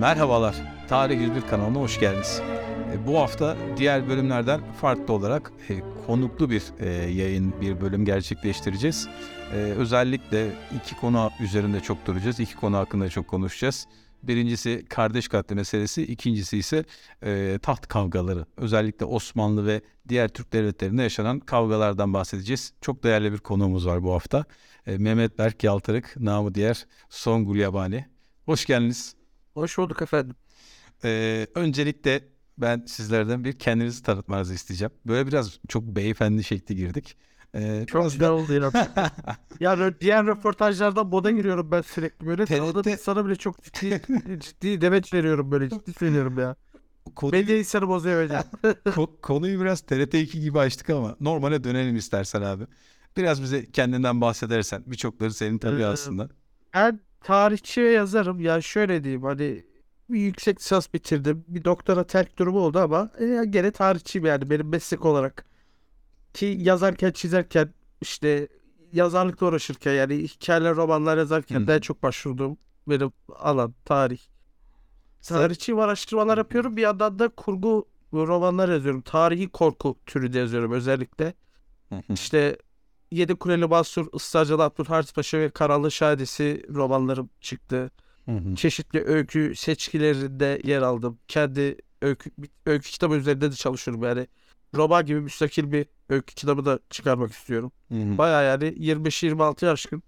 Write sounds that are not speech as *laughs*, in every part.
Merhabalar, Tarih 101 kanalına hoş geldiniz. E, Bu hafta diğer bölümlerden farklı olarak e, konuklu bir e, yayın, bir bölüm gerçekleştireceğiz. Özellikle iki konu üzerinde çok duracağız, iki konu hakkında çok konuşacağız. Birincisi kardeş katli meselesi, ikincisi ise e, taht kavgaları. Özellikle Osmanlı ve diğer Türk devletlerinde yaşanan kavgalardan bahsedeceğiz. Çok değerli bir konuğumuz var bu hafta. E, Mehmet Berk Yaltırık, namı diğer Songül Yabani. Hoş geldiniz. Hoş bulduk efendim. Ee, öncelikle ben sizlerden bir kendinizi tanıtmanızı isteyeceğim. Böyle biraz çok beyefendi şekli girdik. Ee, Çok biraz güzel da- oldu ya. *laughs* yani diğer röportajlardan moda giriyorum ben sürekli böyle. TRT Tanıdığım insana bile çok ciddi, ciddi demet veriyorum böyle. Ciddi söylüyorum ya. konuyu, Medya insanı bozuyor öyle. *laughs* ko- konuyu biraz TRT 2 gibi açtık ama normale dönelim istersen abi. Biraz bize kendinden bahsedersen. Birçokları senin tabii Ee, aslında. Ben tarihçi ve yazarım. Ya şöyle diyeyim hani bir yüksek lisans bitirdim. Bir doktora terk durumu oldu ama e, gene tarihçiyim yani benim meslek olarak. Ki yazarken çizerken işte yazarlıkla uğraşırken yani hikayeler romanlar yazarken en çok başvurduğum benim alan tarih. Tarihçiyim araştırmalar yapıyorum bir yandan da kurgu romanlar yazıyorum. Tarihi korku türü de yazıyorum özellikle. Hı hı. İşte Yedi Kuleli Mansur, Islarcalı Abdülharis Paşa ve Karanlı Şahidesi romanlarım çıktı. Hı hı. Çeşitli öykü seçkilerinde yer aldım. Kendi öykü, öykü kitabı üzerinde de çalışıyorum yani. Roman gibi müstakil bir öykü kitabı da çıkarmak istiyorum. Hı hı. Baya yani 25-26 aşkın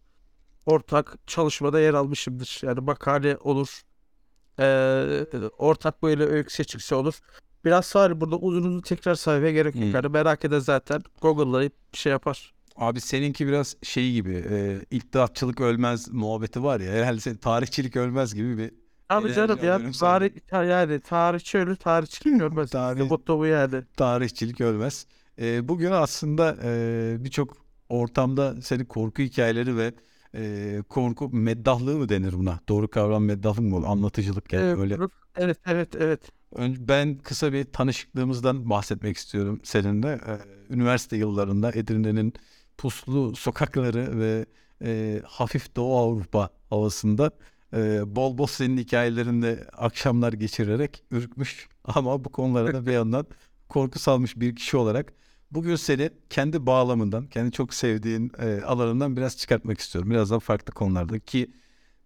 ortak çalışmada yer almışımdır. Yani makale olur. Eee, ortak böyle öykü seçkisi olur. Biraz sonra burada uzun uzun tekrar saymaya gerek yok. Yani merak eden zaten Google'layıp bir şey yapar. Abi seninki biraz şey gibi e, ilktihatçılık ölmez muhabbeti var ya. Herhalde senin tarihçilik ölmez gibi bir Abi Enerji canım ya senden. tarih yani tarihçi ölür tarihçilik görmez. Tarih-. Motto bu yani. tarihçilik ölmez. Ee, bugün aslında e, birçok ortamda senin korku hikayeleri ve e, korku meddahlığı mı denir buna? Doğru kavram meddahlık mı olur? Anlatıcılık yani Evet, öyle. evet evet evet. Ben kısa bir tanışıklığımızdan bahsetmek istiyorum seninle. Ee, üniversite yıllarında Edirne'nin puslu sokakları ve e, hafif Doğu Avrupa havasında e, bol bol senin hikayelerinde akşamlar geçirerek ürkmüş *laughs* ama bu konulara da bir yandan korku salmış bir kişi olarak bugün seni kendi bağlamından, kendi çok sevdiğin e, alanından biraz çıkartmak istiyorum. Birazdan farklı konularda ki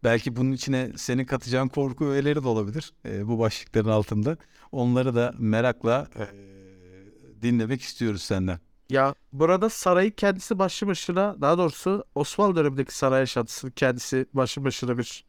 belki bunun içine senin katacağın korku öğeleri de olabilir e, bu başlıkların altında. Onları da merakla e, dinlemek istiyoruz senden. Ya burada sarayın kendisi başlı başına daha doğrusu Osmanlı dönemindeki saray yaşantısının kendisi başlı başına bir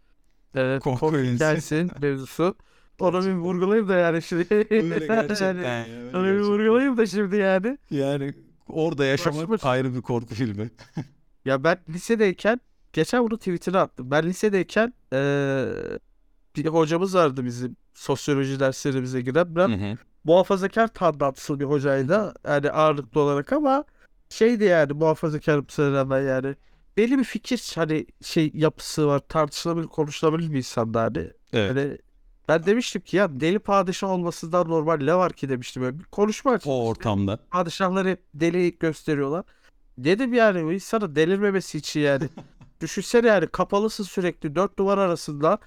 e, Korku korku öğesi. hikayesinin *laughs* mevzusu. Onu bir vurgulayayım da yani şimdi. Öyle *laughs* gerçekten. Yani, ya, öyle onu bir gerçekten. vurgulayayım da şimdi yani. Yani orada yaşamak başlı- ayrı bir korku filmi. *laughs* Ya ben lisedeyken geçen bunu tweetine attım. Ben lisedeyken eee, bir hocamız vardı bizim sosyoloji derslerimize giren. Ben muhafazakar tandanslı bir hocaydı. Yani ağırlıklı olarak ama şeydi yani muhafazakar rağmen yani. Belli bir fikir hani şey yapısı var. Tartışılabilir, konuşulabilir bir insandı hani. Evet. Hani ben demiştim ki ya deli padişah olmasından normal ne var ki demiştim. Böyle bir konuşma. O ortamda. Padişahları hep deli gösteriyorlar. Dedim yani bu insanın delirmemesi için yani. *laughs* Düşünsene yani kapalısın sürekli dört duvar arasında.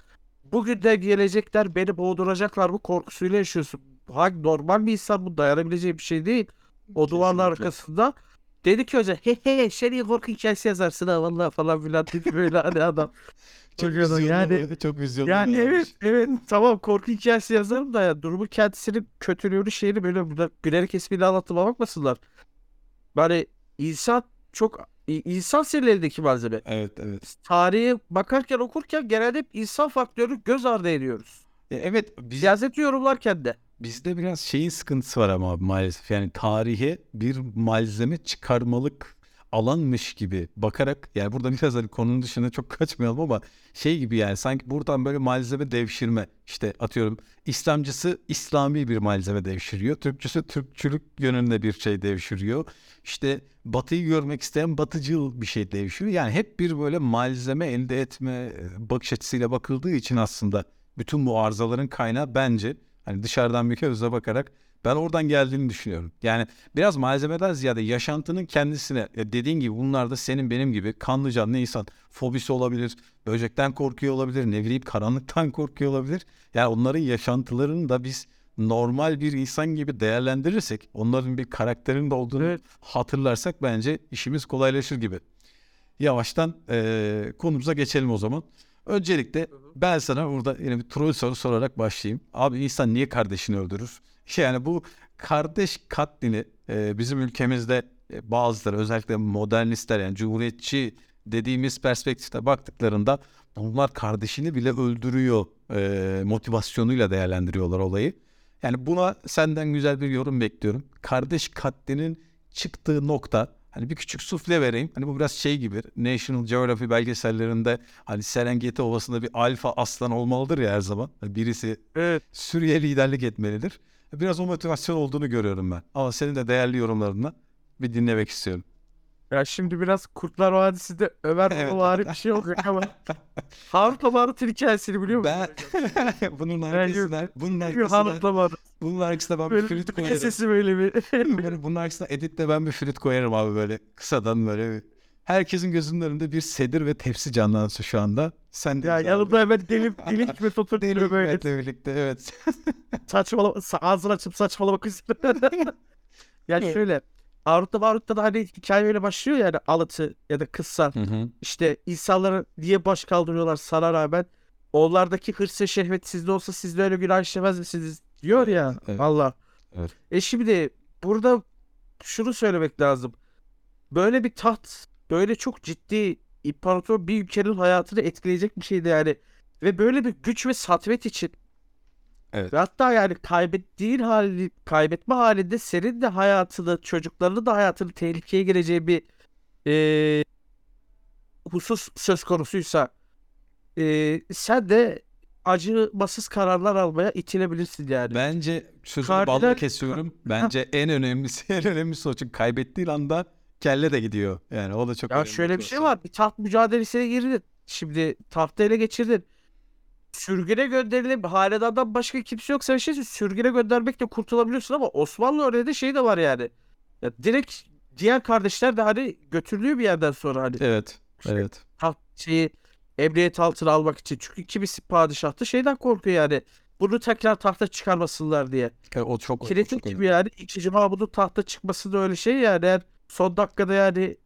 Bugün de gelecekler beni boğduracaklar bu korkusuyla yaşıyorsun. Hangi normal bir insan bu dayanabileceği bir şey değil. O duvarın Kesinlikle. arkasında. Dedi ki hoca he he sen iyi korku hikayesi yazarsın ha vallahi falan filan dedi böyle hani adam. *laughs* Çok yani, vizyonlu, yani, çok vizyonlu yani evet evet tamam korku hikayesi yazarım da ya durumu kendisinin kötülüğünü şeyini böyle burada bilerek espriyle anlatıma bakmasınlar. Yani insan çok insan senin elindeki malzeme. Evet evet. Tarihe bakarken okurken genelde hep insan faktörü göz ardı ediyoruz. E, Evet biz, Siyaseti yorumlarken de. Bizde biraz şeyin sıkıntısı var ama maalesef. Yani tarihe bir malzeme çıkarmalık alanmış gibi bakarak yani burada biraz hani konunun dışına çok kaçmayalım ama şey gibi yani sanki buradan böyle malzeme devşirme işte atıyorum İslamcısı İslami bir malzeme devşiriyor. Türkçüsü Türkçülük yönünde bir şey devşiriyor. İşte batıyı görmek isteyen batıcıl bir şey devşiriyor. Yani hep bir böyle malzeme elde etme e, bakış açısıyla bakıldığı için aslında bütün bu arızaların kaynağı bence Hani dışarıdan bir gözle bakarak ben oradan geldiğini düşünüyorum. Yani biraz malzemeden ziyade yaşantının kendisine dediğin gibi bunlar da senin benim gibi kanlı canlı insan. Fobisi olabilir, böcekten korkuyor olabilir, ne bileyim karanlıktan *laughs* korkuyor olabilir. Yani onların yaşantılarını da biz normal bir insan gibi değerlendirirsek, onların bir karakterinin de olduğunu Evet. hatırlarsak bence işimiz kolaylaşır gibi. Yavaştan eee, konumuza geçelim o zaman. Öncelikle ben sana burada yine bir troll soru sorarak başlayayım. Abi insan niye kardeşini öldürür? Yani bu kardeş katlini eee, bizim ülkemizde e, bazıları özellikle modernistler yani cumhuriyetçi dediğimiz perspektifte baktıklarında bunlar kardeşini bile öldürüyor eee, motivasyonuyla değerlendiriyorlar olayı. Yani buna senden güzel bir yorum bekliyorum. Kardeş katlinin çıktığı nokta hani bir küçük sufle vereyim. Hani bu biraz şey gibi National Geography belgesellerinde hani Serengeti Ovası'nda bir alfa aslan olmalıdır ya her zaman. Hani Birisi Evet. sürüye liderlik etmelidir. Biraz o motivasyon olduğunu görüyorum ben. Ama senin de değerli yorumlarını bir dinlemek istiyorum. Ya şimdi biraz Kurtlar Vadisi'de Ömer Evet. Bir şey olacak ama Harun'la Marut'un hikayesini biliyor musun? Ben *laughs* bunun arkasına, bunun arkasına, bunun arkasına ben bir Böyle flüt bir koyarım. sesi böyle bir. *laughs* böyle bunun arkasına editte ben bir flüt koyarım abi böyle kısadan böyle. bir- Herkesin gözünün önünde bir sedir ve tepsi canlansın şu anda. Sen de ya yanımda hemen deli, deli *laughs* hikmet oturuyor böyle. Hikmet'le birlikte evet. Saçmalama, sa- ağzını açıp saçmalamak üzere. yani şöyle. Harun'la Marut'ta da hani hikaye öyle başlıyor yani alıtı ya da kıssa. İşte insanları niye baş kaldırıyorlar sana rağmen onlardaki hırs ve şehvet sizde olsa siz de öyle günah işlemez misiniz diyor ya Evet. Allah. Evet. E şimdi burada şunu söylemek lazım. Böyle bir taht böyle çok ciddi imparator bir ülkenin hayatını etkileyecek bir şeydi yani. Ve böyle bir güç ve satvet için Evet. ve hatta yani kaybettiğin hali, kaybetme halinde senin de hayatını, çocuklarının da hayatını tehlikeye gireceği bir eee, husus söz konusuysa eee, sen de acımasız kararlar almaya itilebilirsin yani. Bence sözünü Kardinal- balla kesiyorum. Bence en önemlisi *laughs* en önemlisi o. Çünkü kaybettiğin anda kelle de gidiyor. Yani o da çok Ya önemli şöyle bir şey var. Bir taht mücadelesine girdin. Şimdi tahtı ele geçirdin. Sürgüne gönderilen hanedandan başka kimse yoksa bir şey sürgüne göndermekle kurtulabiliyorsun ama Osmanlı örneğinde şey de var yani. Ya direkt diğer kardeşler de hani götürülüyor bir yerden sonra hani Evet. İşte Evet. taht şeyi emniyet altına almak için. Çünkü kimisi padişah da şeyden korkuyor yani. Bunu tekrar tahta çıkarmasınlar diye. O çok çok gibi yani ikinci Mahmud'un tahta çıkması da öyle şey yani eğer son dakikada yani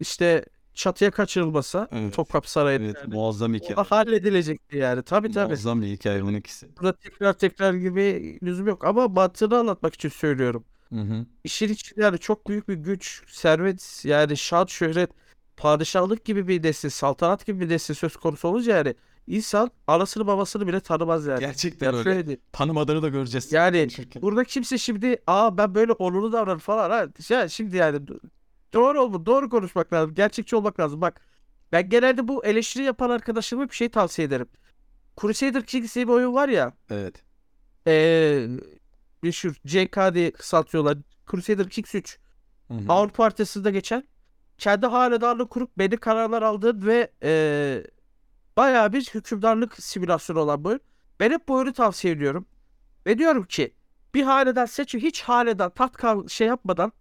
işte çatıya kaçırılmasa Evet. Topkapı Sarayı'nda Evet, yani, muazzam o hikaye. da halledilecekti yani tabii tabii. Muazzam bir hikaye onun ikisi. Burada tekrar tekrar gibi lüzum yok ama mantığını anlatmak için söylüyorum. Hı hı. İşin içinde yani çok büyük bir güç, servet yani şan, şöhret, padişahlık gibi bir nesil, saltanat gibi bir nesil söz konusu olunca yani insan anasını babasını bile tanımaz yani. Gerçekten Yani öyle. diyeyim, Tanımadığını da göreceğiz. Yani burada kimse şimdi aa ben böyle onurlu davranırım falan ha. Ya şimdi yani doğru olma doğru konuşmak lazım. Gerçekçi olmak lazım. Bak ben genelde bu eleştiri yapan arkadaşlarıma bir şey tavsiye ederim. Crusader Kings diye bir oyun var ya. Evet. Eee meşhur CK diye kısaltıyorlar. Crusader Kings 3. Hı hı. Avrupa haritasında geçen. Kendi hanedanlığı kurup belli kararlar aldığın ve eee bayağı bir hükümdarlık simülasyonu olan bu oyun. Ben hep bu oyunu tavsiye ediyorum. Ve diyorum ki bir hanedan seçin hiç hanedan kav- şey yapmadan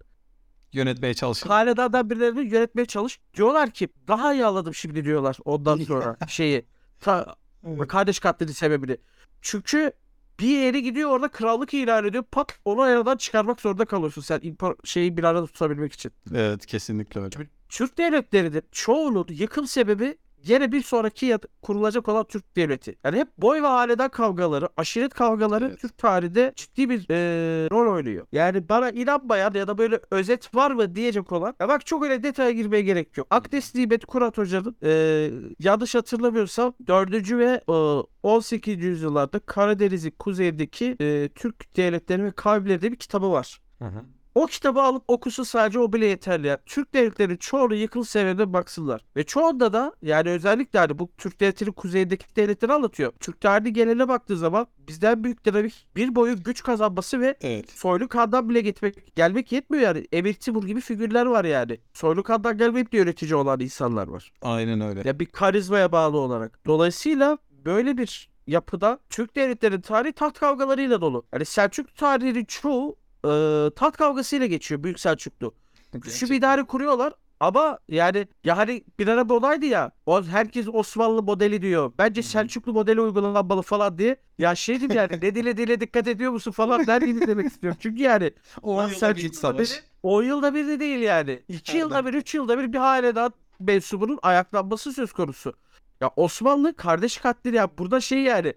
Yönetmeye çalışın. hanedandan birilerini yönetmeye çalış. Diyorlar ki daha iyi anladım şimdi diyorlar ondan *laughs* sonra şeyi. Ta, Evet. kardeş katledi sebebini. Çünkü bir yere gidiyor orada krallık ilan ediyor. Pat onu aradan çıkarmak zorunda kalıyorsun sen impar şeyi bir arada tutabilmek için. Evet, kesinlikle öyle. Türk devletlerinin çoğunun yıkım sebebi yine bir sonraki ya- kurulacak olan Türk devleti. Yani hep boy ve hanedan kavgaları, aşiret kavgaları Evet. Türk tarihinde ciddi bir eee, rol oynuyor. Yani bana inanmayan ya da böyle özet var mı diyecek olan. Ya bak çok öyle detaya girmeye gerek yok. Akdes Nimet Kurat Hoca'nın eee, yanlış hatırlamıyorsam 4. ve eee, 18. yüzyıllarda Karadeniz'in kuzeyindeki eee, Türk devletleri ve kavimleri bir kitabı var. Hı hı. O kitabı alıp okusun sadece o bile yeterli. Yani Türk devletlerinin çoğunu yıkıl sebebine baksınlar. Ve çoğunda da yani özellikle hani bu Türk devletinin kuzeyindeki devletleri anlatıyor. Türk tarihi geneline baktığı zaman bizden büyükleri bir, bir boyu güç kazanması ve Evet. soylu kandan bile gitmek, gelmek yetmiyor yani. Emir Timur gibi figürler var yani. Soylu kandan gelmeyip de yönetici olan insanlar var. Aynen öyle. Ya bir karizmaya bağlı olarak. Dolayısıyla böyle bir yapıda Türk devletlerinin tarihi taht kavgalarıyla dolu. Yani Selçuklu tarihinin çoğu e, taht kavgasıyla geçiyor Büyük Selçuklu. Güçlü bir idare kuruyorlar ama yani ya hani bir ara bir olaydı ya o herkes Osmanlı modeli diyor. Bence Selçuklu modeli uygulanmalı falan diye. Ya şey diyeyim yani ne dile dile dikkat ediyor musun falan der gibi demek istiyorum. Çünkü yani O Lan Selçuklu modeli 10 yılda bir de değil yani. 2 yılda bir, 3 yılda bir bir hanedan mensubunun ayaklanması söz konusu. Ya Osmanlı kardeş katli ya burada şey yani.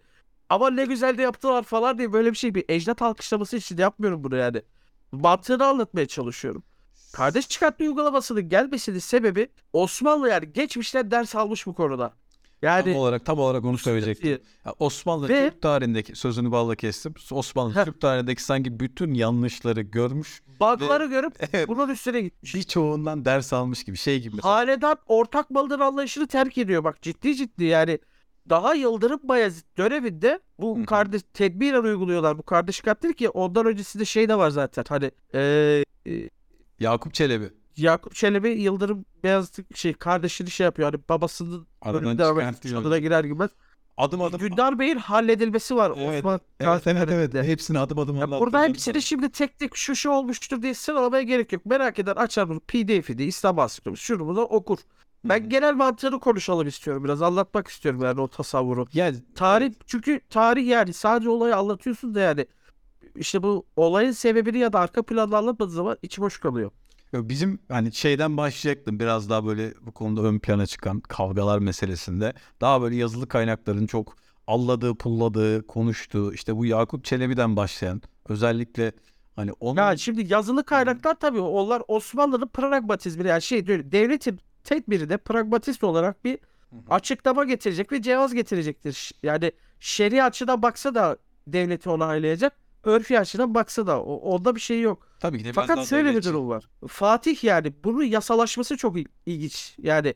Ama ne güzel de yaptılar falan diye böyle bir şey bir ecdat alkışlaması için yapmıyorum bunu yani. Mantığını anlatmaya çalışıyorum. Kardeş katli uygulamasının gelmesinin sebebi Osmanlı yani geçmişten ders almış bu konuda. Yani Tam olarak tam olarak onu söyleyecektim. Ya Osmanlı Ve- Türk tarihindeki sözünü balla kestim. Osmanlı Heh. Türk tarihindeki sanki bütün yanlışları görmüş. bug'ları görüp *laughs* Evet, bunun üstüne gitmiş. birçoğundan ders almış gibi şey gibi. mesela. Hanedan ortak malıdır anlayışını terk ediyor. Bak ciddi ciddi yani daha Yıldırım Bayezid döneminde bu kardeş tedbiren uyguluyorlar bu kardeş katli ki ondan öncesinde şey de var zaten hani eee, e, Yakup Çelebi. Yakup Çelebi Yıldırım Beyazıt şey kardeşini şey yapıyor hani babasının çıkartıyor. çadına girer girmez. Adım adım. Dündar Bey'in halledilmesi var. Evet, Osman Evet evet evet. döneminde. Hepsini adım adım anlattım. burada hepsini şimdi tek tek şu şu olmuştur diye sıralamaya gerek yok. Merak eden açar bunu PDF'i de İslam Ansiklopedisi şunu bunu okur. Ben genel mantığını konuşalım istiyorum biraz anlatmak istiyorum yani o tasavvuru. Yani Tarih çünkü tarih yani sadece olayı anlatıyorsun da yani işte bu olayın sebebini ya da arka planını anlatmadığın zaman içi boş kalıyor. Yo, Bizim hani şeyden başlayacaktım biraz daha böyle bu konuda ön plana çıkan kavgalar meselesinde. Daha böyle yazılı kaynakların çok alladığı, pulladığı, konuştuğu işte bu Yakup Çelebi'den başlayan özellikle hani onun Ya şimdi yazılı kaynaklar tabii onlar Osmanlı'nın pragmatizmi yani şey diyor devletin tedbiri de pragmatist olarak bir açıklama getirecek ve cevaz getirecektir. Yani şer'i açıdan baksa da devleti onaylayacak. Örfi açıdan baksa da o, onda bir şey yok. tabii ki de Fakat şöyle bir durum var. Fatih yani bunun yasalaşması çok il- ilginç. Yani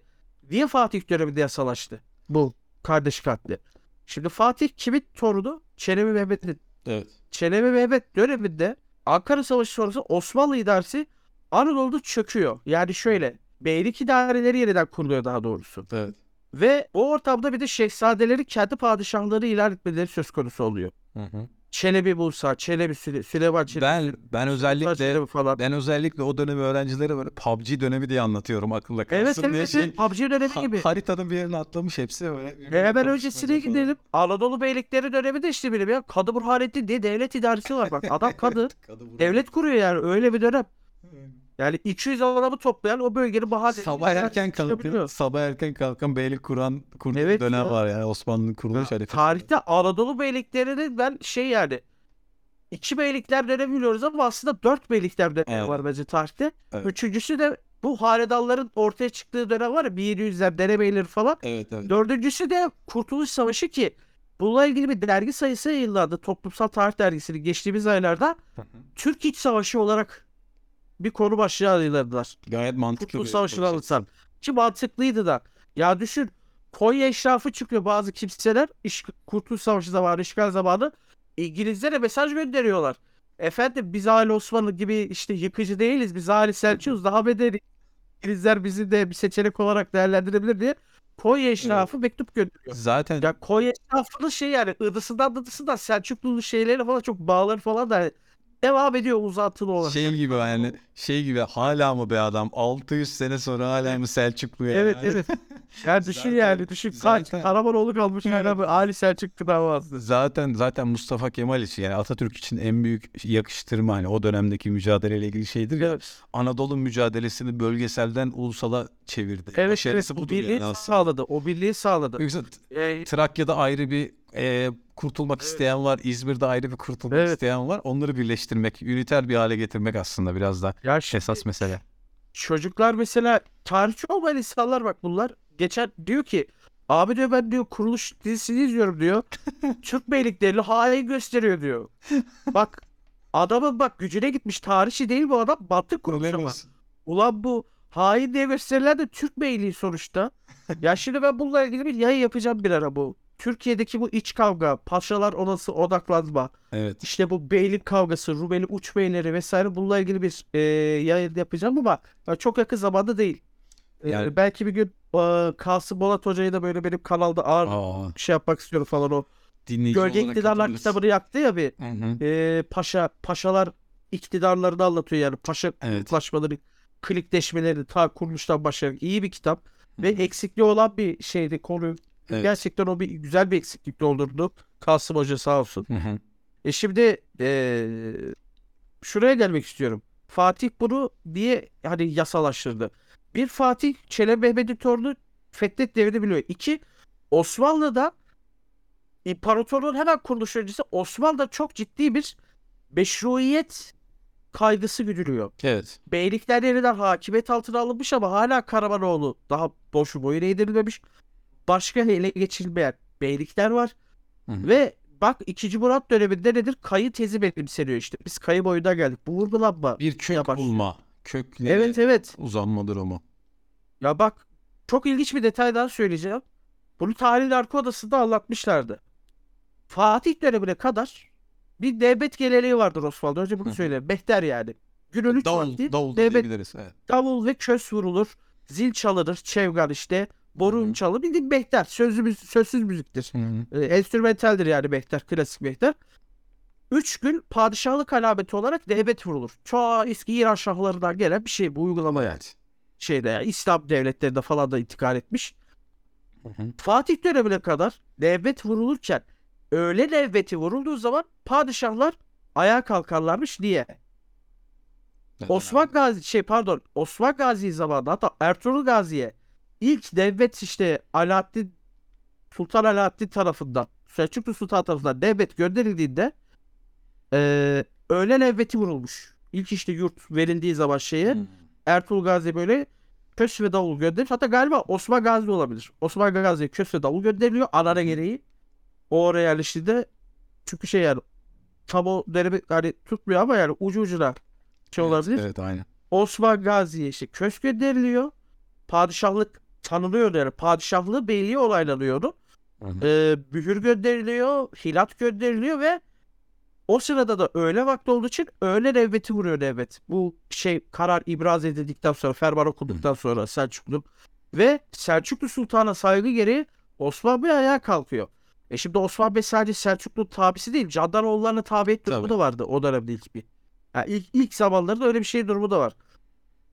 niye Fatih döneminde yasalaştı bu kardeş katli? Şimdi Fatih kimin torunu? Çelebi Mehmet'in. Evet. Çelebi Mehmet döneminde Ankara Savaşı sonrası Osmanlı idaresi Anadolu'da çöküyor. Yani şöyle beylik idareleri yeniden kuruluyor daha doğrusu. Evet. Ve o ortamda bir de şehzadeleri kendi padişahları ilan etmeleri söz konusu oluyor. Hı hı. Çelebi Musa, Çelebi Süle, Süleyman Çelebi, Ben ben özellikle Çelebi falan. ben özellikle o dönemi öğrencilere böyle PUBG dönemi diye anlatıyorum akılda kalsın Evet diye evet, şey. evet. PUBG dönemi Ha- gibi. haritanın bir yerine atlamış hepsi öyle. Ve hemen öncesine gidelim. Anadolu Beylikleri dönemi de işte benim ya. Kadı Burhanettin diye devlet idaresi var bak. Adam *laughs* kadı. Kadı devlet kuruyor yani öyle bir dönem. Yani 200 adamı toplayan o bölgenin bahadır. Sabah erken kalkan, sabah erken kalkan beylik kuran kurduğu Evet dönem ya. var yani Osmanlı'nın kuruluş harifesi. Tarihte Anadolu beyliklerinin ben şey yani iki beylikler dönemi biliyoruz ama aslında dört beylikler dönemi Evet. var bence tarihte. Evet. Üçüncüsü de bu hanedanların ortaya çıktığı dönem var ya 1700'ler derebeyleri falan. Evet evet. Dördüncüsü de Kurtuluş Savaşı ki bununla ilgili bir dergi sayısı yayınlandı. Toplumsal Tarih Dergisi'nin geçtiğimiz aylarda Türk İç Savaşı olarak bir konu başlığı yayınladılar. Gayet mantıklı Kurtuluş bir Savaşı'nı anlatan. Ki mantıklıydı da. Ya düşün Konya eşrafı çıkıyor bazı kimseler. İş, Kurtuluş Savaşı zamanı, işgal zamanı İngilizlere mesaj gönderiyorlar. Efendim biz Ali Osmanlı gibi işte yıkıcı değiliz. Biz Ali Selçuk'uz daha bedeli. İngilizler bizi de bir seçenek olarak değerlendirebilir diye Konya eşrafı mektup gönderiyor. Zaten Ya Konya eşrafının şey yani ıdısından dıdısından Selçuklu şeyleri falan çok bağları falan da devam ediyor uzantılı olarak. şey gibi yani şey gibi hala mı be adam 600 sene sonra hala mı Selçuklu ya? Evet evet. Yani düşün Zaten- yani düşün kaç zaten- Karamanoğlu kalmış hala bu Ali Selçuk davası. Zaten zaten Mustafa Kemal için yani Atatürk için en büyük yakıştırma hani o dönemdeki mücadeleyle ilgili şeydir ya. Evet, Anadolu mücadelesini bölgeselden ulusala çevirdi. evet, evet Başarısı o budur birliği yani aslında. sağladı. O birliği sağladı. Yoksa Ee, Trakya'da ayrı bir e, kurtulmak isteyen var. İzmir'de ayrı bir kurtulmak Evet. isteyen var. Onları birleştirmek, üniter bir hale getirmek aslında biraz da ya şimdi esas mesele. çocuklar mesela tarihçi olmayan insanlar bak bunlar geçen diyor ki abi diyor ben diyor kuruluş dizisini izliyorum diyor. *laughs* Türk beyliklerini hain gösteriyor diyor. Bak adamın bak gücüne gitmiş tarihçi değil bu adam mantık kurmuş ama. Ulan bu hain diye gösterilen de Türk beyliği sonuçta. *laughs* ya şimdi ben bununla ilgili bir yayın yapacağım bir ara bu. Türkiye'deki bu iç kavga, paşalar odası odaklanma, Evet. işte bu beylik kavgası, Rumeli uç beyleri vesaire bununla ilgili bir e, yayın yapacağım ama ya çok yakın zamanda değil. E, Yani- belki bir gün e, Kasım Bolat Hoca'yı da böyle benim kanalda ağır Aa, şey yapmak istiyorum falan o dinleyici Gölge İktidarlar kitabını yaktı ya bir. Hı hı. Ee, paşa, paşalar iktidarlarını anlatıyor yani. Paşa Evet. kutlaşmaları, klikleşmeleri ta kuruluştan başlayarak iyi bir kitap. Ve Hı hı. eksikliği olan bir şeydi konu. Evet. Gerçekten o bir güzel bir eksiklik doldurdu. Kasım Hoca sağ olsun. Hı hı. E şimdi eee, şuraya gelmek istiyorum. Fatih bunu diye hani yasalaştırdı. Bir Fatih Çelebi Mehmet'in torunu Fethet devrini biliyor. İki Osmanlı'da imparatorluğun hemen kuruluş öncesi Osmanlı'da çok ciddi bir meşruiyet kaygısı güdülüyor. Evet. Beylikler yeniden hakimiyet altına alınmış ama hala Karamanoğlu daha boşu boyuna eğdirilmemiş. Başka ele geçilmeyen beylikler var. Hı hı. Ve bak 2. Murat döneminde nedir? Kayı tezi benimseniyor işte. Biz kayı boyuna geldik. Bu vurgulanma. Bir kök Yavaş. bulma. Kökle Evet evet. uzanma durumu. Ya bak çok ilginç bir detay daha söyleyeceğim. Bunu tarihin arka odasında anlatmışlardı. Fatih dönemine kadar bir devlet geleneği vardır Osmanlı'da. Önce bunu söyleyeyim. Behter yani. Günün üç Davul, vakti davul devlet. Evet. davul ve kös vurulur. Zil çalınır. Çevgar işte. Borun Hı hı. çalınır. Bildiğin behter. Sözlü, sözsüz müziktir. Hı hı. E, enstrümentaldir yani Behter, klasik Behter. Üç gün padişahlık alameti olarak devlet vurulur. Çok eski İran şahlarından gelen bir şey bu uygulama yani. Şeyde yani İslam devletlerinde falan da intikal etmiş. Fatih dönemine kadar devlet vurulurken öğle devleti vurulduğu zaman padişahlar ayağa kalkarlarmış. Neden Osman? Gazi şey pardon Osman Gazi zamanında hatta Ertuğrul Gazi'ye ilk devlet işte Alaaddin Sultan Alaaddin tarafından Selçuklu Sultan tarafından devlet gönderildiğinde eee öğle devleti vurulmuş. İlk işte yurt verildiği zaman şeye Hı. Ertuğrul Gazi böyle kös ve davul göndermiş. Hatta galiba Osman Gazi olabilir. Osman Gazi'ye kös ve davul gönderiliyor anara gereği. O oraya yerleştiğinde çünkü şey yani tam o dönemi hani tutmuyor ama yani ucu ucuna şey Evet, olabilir. Evet aynen. Osman Gazi'ye işte kös gönderiliyor. Padişahlık tanınıyordu yani. Padişahlığı beyliği hı. Ee, mühür gönderiliyor. Hilat gönderiliyor ve o sırada da öğle vakti olduğu için öğle devleti vuruyor devlet. Bu şey karar ibraz edildikten sonra ferman okunduktan sonra Selçuklu ve Selçuklu Sultan'a saygı gereği Osman Bey ayağa kalkıyor. E şimdi Osman Bey sadece Selçuklu tabisi değil, Candaroğullarına tabi et durumu da vardı o dönemde ilk bir. Yani ilk, ilk zamanlarda öyle bir şey durumu da var.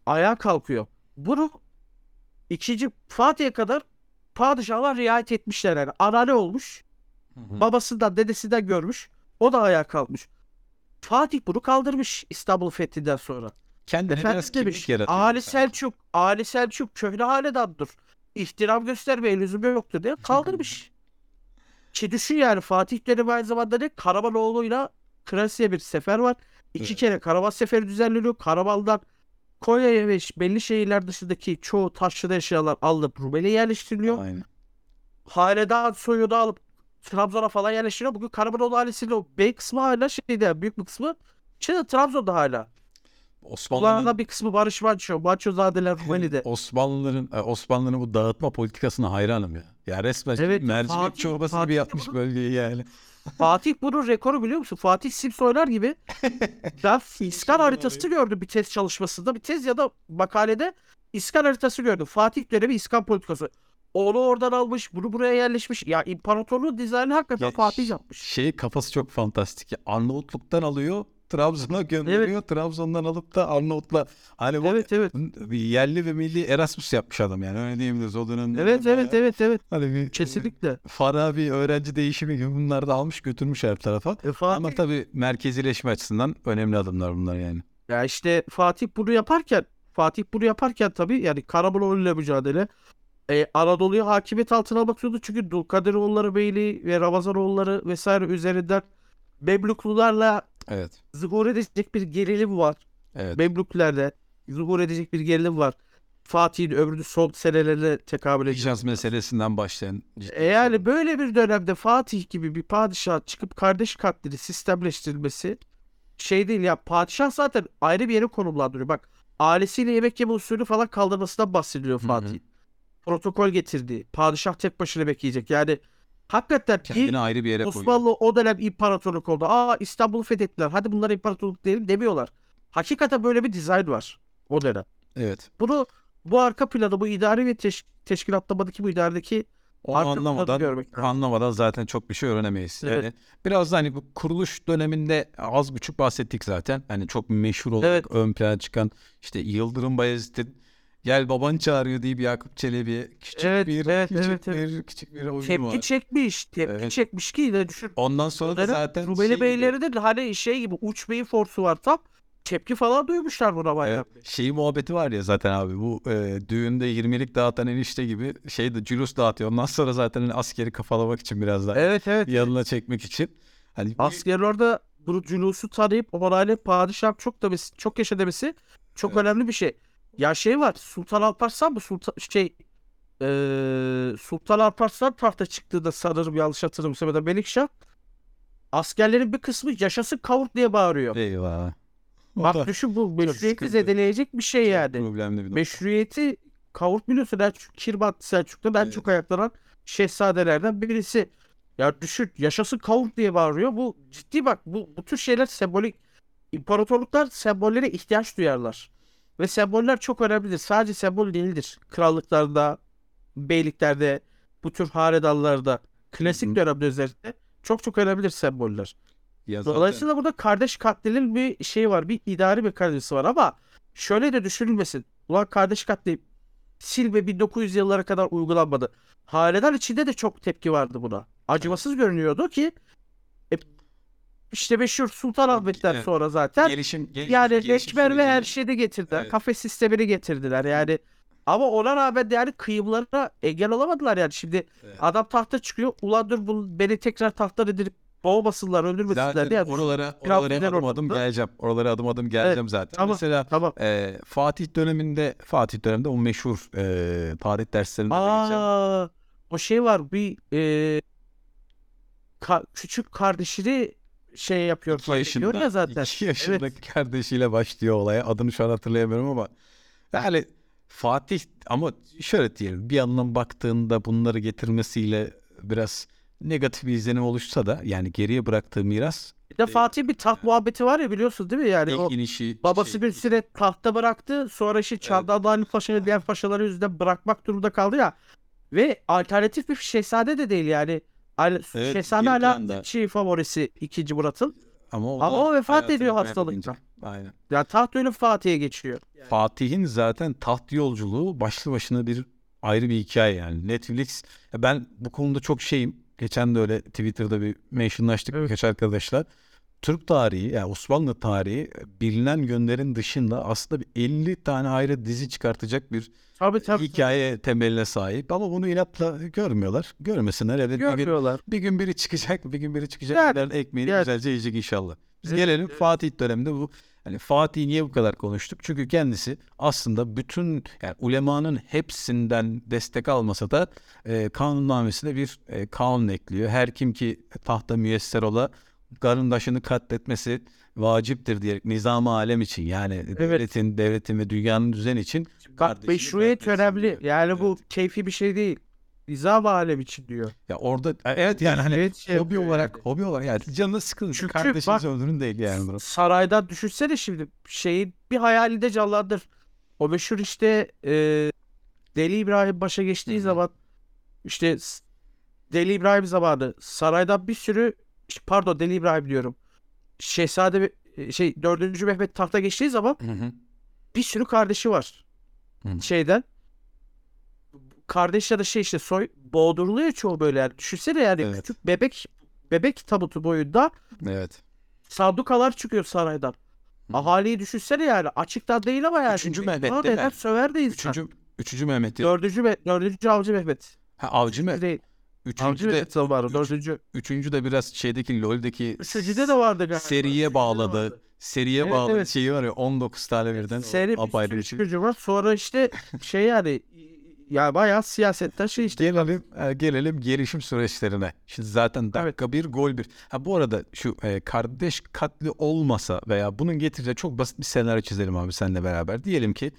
Ayağa kalkıyor. Bunu ikinci Fatih'e kadar padişahlar riayet etmişler yani. Anane olmuş. Hı hı. Babasından dedesinden görmüş. O da ayağa kalkmış. Fatih bunu kaldırmış İstanbul fethinden sonra. Kendine Efendim biraz demiş. Ali. Selçuk, Ali Selçuk köhne hanedandır. İhtiram göstermeye lüzum yoktur diye kaldırmış. *laughs* Ki düşün yani Fatih dönemi aynı zamanda ne? Karamanoğlu'yla Krasiye bir sefer var. İki Evet. kere karavan seferi düzenleniyor. Karavandan Konya'ya ve belli şehirler dışındaki çoğu taşrada eşyalar alınıp Rumeli'ye yerleştiriliyor. Aynen. Hanedan soyunu alıp Trabzon'a falan yerleştiriyor. Bugün Karamanoğlu ailesinin o bey kısmı hala şeyde büyük bir kısmı şeyde Trabzon'da hala. Osmanlı'nın bir kısmı Barış Manço, Mançozadeler *laughs* Rumeli'de. Osmanlıların e, Osmanlıların bu dağıtma politikasına hayranım ya. Ya resmen Evet, mercimek Fatih- çorbası Fatih gibi de yapmış bölgeyi yani. Fatih bunun rekoru biliyor musun? Fatih Sims oynar gibi. *laughs* ben İskan haritası gördüm bir tez çalışmasında. Bir tez ya da makalede İskan haritası gördüm. Fatih dönemi İskan politikası. Onu oradan almış, bunu buraya yerleşmiş. Ya imparatorluğun dizaynı hakikaten Ya Fatih yapmış. Şey kafası çok fantastik. Arnavutluk'tan alıyor, Trabzon'a gönderiyor. Trabzon'dan alıp da Arnavut'la hani bu Evet evet. bir yerli ve milli Erasmus yapmış adam yani öyle diyebiliriz o dönemde. Evet evet evet evet. Hani bir Kesinlikle. Farabi öğrenci değişimi gibi bunları da almış götürmüş her tarafa. E, Fatih, Ama tabii merkezileşme açısından önemli adımlar bunlar yani. ya işte Fatih bunu yaparken Fatih bunu yaparken tabii yani Karamanoğlu ile mücadele e, Anadolu'yu hakimiyet altına almak zorunda çünkü Dulkadiroğulları Beyliği ve Ramazanoğulları vesaire üzerinden Memluklularla Evet. zuhur edecek bir gerilim var. Evet. Memlüklerde zuhur edecek bir gerilim var. Fatih'in ömrünün son senelerine tekabül ediyor. Hicaz meselesinden başlayan E yani böyle bir dönemde Fatih gibi bir padişah çıkıp kardeş katlini sistemleştirilmesi şey değil ya padişah zaten ayrı bir yere konumlandırıyor. Bak ailesiyle yemek yeme usulü falan kaldırmasından bahsediliyor. Fatih. Protokol getirdi. Padişah tek başına yemek yiyecek. Yani hakikaten kendini ayrı bir yere koyuyor. Osmanlı o dönem imparatorluk oldu. Aa İstanbul'u fethettiler. Hadi bunlar imparatorluk diyelim demiyorlar. Hakikaten böyle bir dizayn var o dönem. Evet. Bunu bu arka planı bu idari ve teş- teşkilatlamadaki bu idaredeki bunları anlamadan, görmek lazım. anlamadan zaten çok bir şey öğrenemeyiz. Evet. Yani biraz da hani bu kuruluş döneminde az buçuk bahsettik zaten. Hani çok meşhur olarak Evet. ön plana çıkan işte Yıldırım Bayezid'in Gel baban çağırıyor deyip Yakup Çelebi küçük Evet, bir evet, küçük evet, evet. bir küçük bir oyun Tepki var. çekmiş. Tepki Evet. çekmiş ki de düşün. Ondan sonra da zaten Rumeli şey Beyleri de hani şey gibi uç beyin forsu var tam. Tepki falan duymuşlar buna bayağı. Evet, şeyi muhabbeti var ya zaten abi bu e, düğünde 20'lik dağıtan enişte gibi şey de cülus dağıtıyor. Ondan sonra zaten hani askeri kafalamak için biraz daha Evet evet. yanına çekmek için. Hani bir- Askerler de bu culusu tanıyıp orayla padişah çok demesi, çok yaşa demesi çok Evet. önemli bir şey. Ya şey var Sultan Alparslan bu Sultan şey eee Sultan Alparslan tahta çıktığında sanırım yanlış hatırlamıyorsam Melikşah askerlerin bir kısmı yaşasın kavurt diye bağırıyor. eyvah. O Bak da düşün bu meşruiyeti zedeleyecek bir şey yani. problemli bir. Meşruiyeti kavurt biliyorsun Selçuk, Kirbat Selçuk'ta en Evet. çok ayaklanan şehzadelerden birisi. Ya düşün yaşasın kavurt diye bağırıyor. Bu ciddi bak bu, bu tür şeyler sembolik. İmparatorluklar sembollere ihtiyaç duyarlar. Ve semboller çok önemlidir. Sadece sembol değildir. Krallıklarda, beyliklerde, bu tür hanedanlarda, klasik Hı dönemde özellikle çok çok önemlidir semboller. Ya zaten- Dolayısıyla burada kardeş katlinin bir şey var. Bir idari mekanizması var ama şöyle de düşünülmesin. Ulan kardeş katli silme 1900 yıllara kadar uygulanmadı. Hanedan içinde de çok tepki vardı buna. Acımasız görünüyordu ki işte meşhur Sultan Ahmet'ten Evet. sonra zaten gelişim, gelişim yani reçber ve her şeyi de getirdiler. Evet. Kafe sistemini getirdiler yani. Ama ona rağmen yani kıyımlara engel olamadılar yani. Şimdi Evet. adam tahta çıkıyor. Ulan dur bu, beni tekrar tahttan edilip boğmasınlar, öldürmesinler Zaten diye. oralara, oralara adım adım ortamda. geleceğim. Oralara adım adım geleceğim zaten. tamam. Mesela Tamam. e, Fatih döneminde Fatih döneminde o meşhur e, tarih derslerinde de Aa, o şey var bir e, ka- küçük kardeşini şey yapıyor. İki yaşında, ya zaten. iki yaşındaki kardeşiyle başlıyor olaya. Adını şu an hatırlayamıyorum ama yani Fatih ama şöyle diyelim bir yandan baktığında bunları getirmesiyle biraz negatif bir izlenim oluşsa da yani geriye bıraktığı miras Bir de Fatih bir taht muhabbeti var ya biliyorsun değil mi yani? ilk O inişi babası şey- bir süre tahta bıraktı. Sonra işte Çağdalı Ali Paşa'yı diğer paşaları yüzünden bırakmak durumunda kaldı ya. Ve alternatif bir şehzade de değil yani. Al- Evet, şehzade geri hala şey favorisi 2. Murat'ın. ama o, Ama o vefat hayatını ediyor kaybedince. hastalıktan. Aynen. Yani taht ölüm Fatih'e geçiyor. Fatih'in zaten taht yolculuğu başlı başına bir ayrı bir hikaye yani. Netflix ya ben bu konuda çok şeyim. Geçen de öyle Twitter'da bir mentionlaştık birkaç arkadaşlar. Türk tarihi yani Osmanlı tarihi bilinen yönlerin dışında aslında bir 50 tane ayrı dizi çıkartacak bir Tabii tabii. hikaye temeline sahip ama bunu inatla görmüyorlar. Görmesinler. Evet, bir, gün, Görmüyorlar. bir gün biri çıkacak, bir gün biri çıkacak. Yani, ekmeğini yani. güzelce yiyecek inşallah. Biz Evet, gelelim evet. Fatih döneminde bu hani Fatih niye bu kadar konuştuk? Çünkü kendisi aslında bütün yani ulemanın hepsinden destek almasa da e, kanunnamesine bir e, kanun ekliyor. Her kim ki tahta müyesser ola karındaşını katletmesi vaciptir diyerek nizam alem için yani devletin devletin ve dünyanın düzen için Bak meşruiyet önemli. diyor. Yani bu keyfi bir şey değil. Nizam alem için diyor. Ya orada evet yani hani Evet, şey hobi olarak yani. hobi olarak yani canına sıkılın. Çünkü Kardeşiniz bak- öldürün değil yani durum. Saraydan düşünsene şimdi şeyin bir hayalinde canlandır. O meşhur işte e, Deli İbrahim başa geçtiği Hı hı. zaman işte Deli İbrahim zamanı saraydan bir sürü pardon Deli İbrahim diyorum. Şehzade e, şey 4. Mehmet tahta geçtiği zaman bir sürü kardeşi var. Hı. Şeyden. Kardeş ya da şey işte soy boğduruluyor çoğu böyle yani. Düşünsene yani Evet. küçük bebek bebek tabutu boyunda Evet. sandukalar çıkıyor saraydan. Ahaliyi düşünsene yani. Açıktan değil ama yani. Üçüncü Mehmet değil mi? söver de insan. Üçüncü, üçüncü Mehmet. Dördüncü, Me- dördüncü Avcı Mehmet. Ha, avcı mı? Değil. Üçüncü de, zamanı. üç- Dördüncü. üçüncü de biraz şeydeki LoL'deki Üçüncüde de vardı galiba. seriye bağladı. Seriye Evet, bağlı evet. şeyi var ya 19 tane birden. Seri bir apayrı sürü bir şey. var. Sonra işte şey yani ya bayağı siyasetten şey işte. Gelelim, e, gelelim gelişim süreçlerine. Şimdi zaten dakika bir gol bir. Ha bu arada şu e, kardeş katli olmasa veya bunun getireceği çok basit bir senaryo çizelim abi seninle beraber. Diyelim ki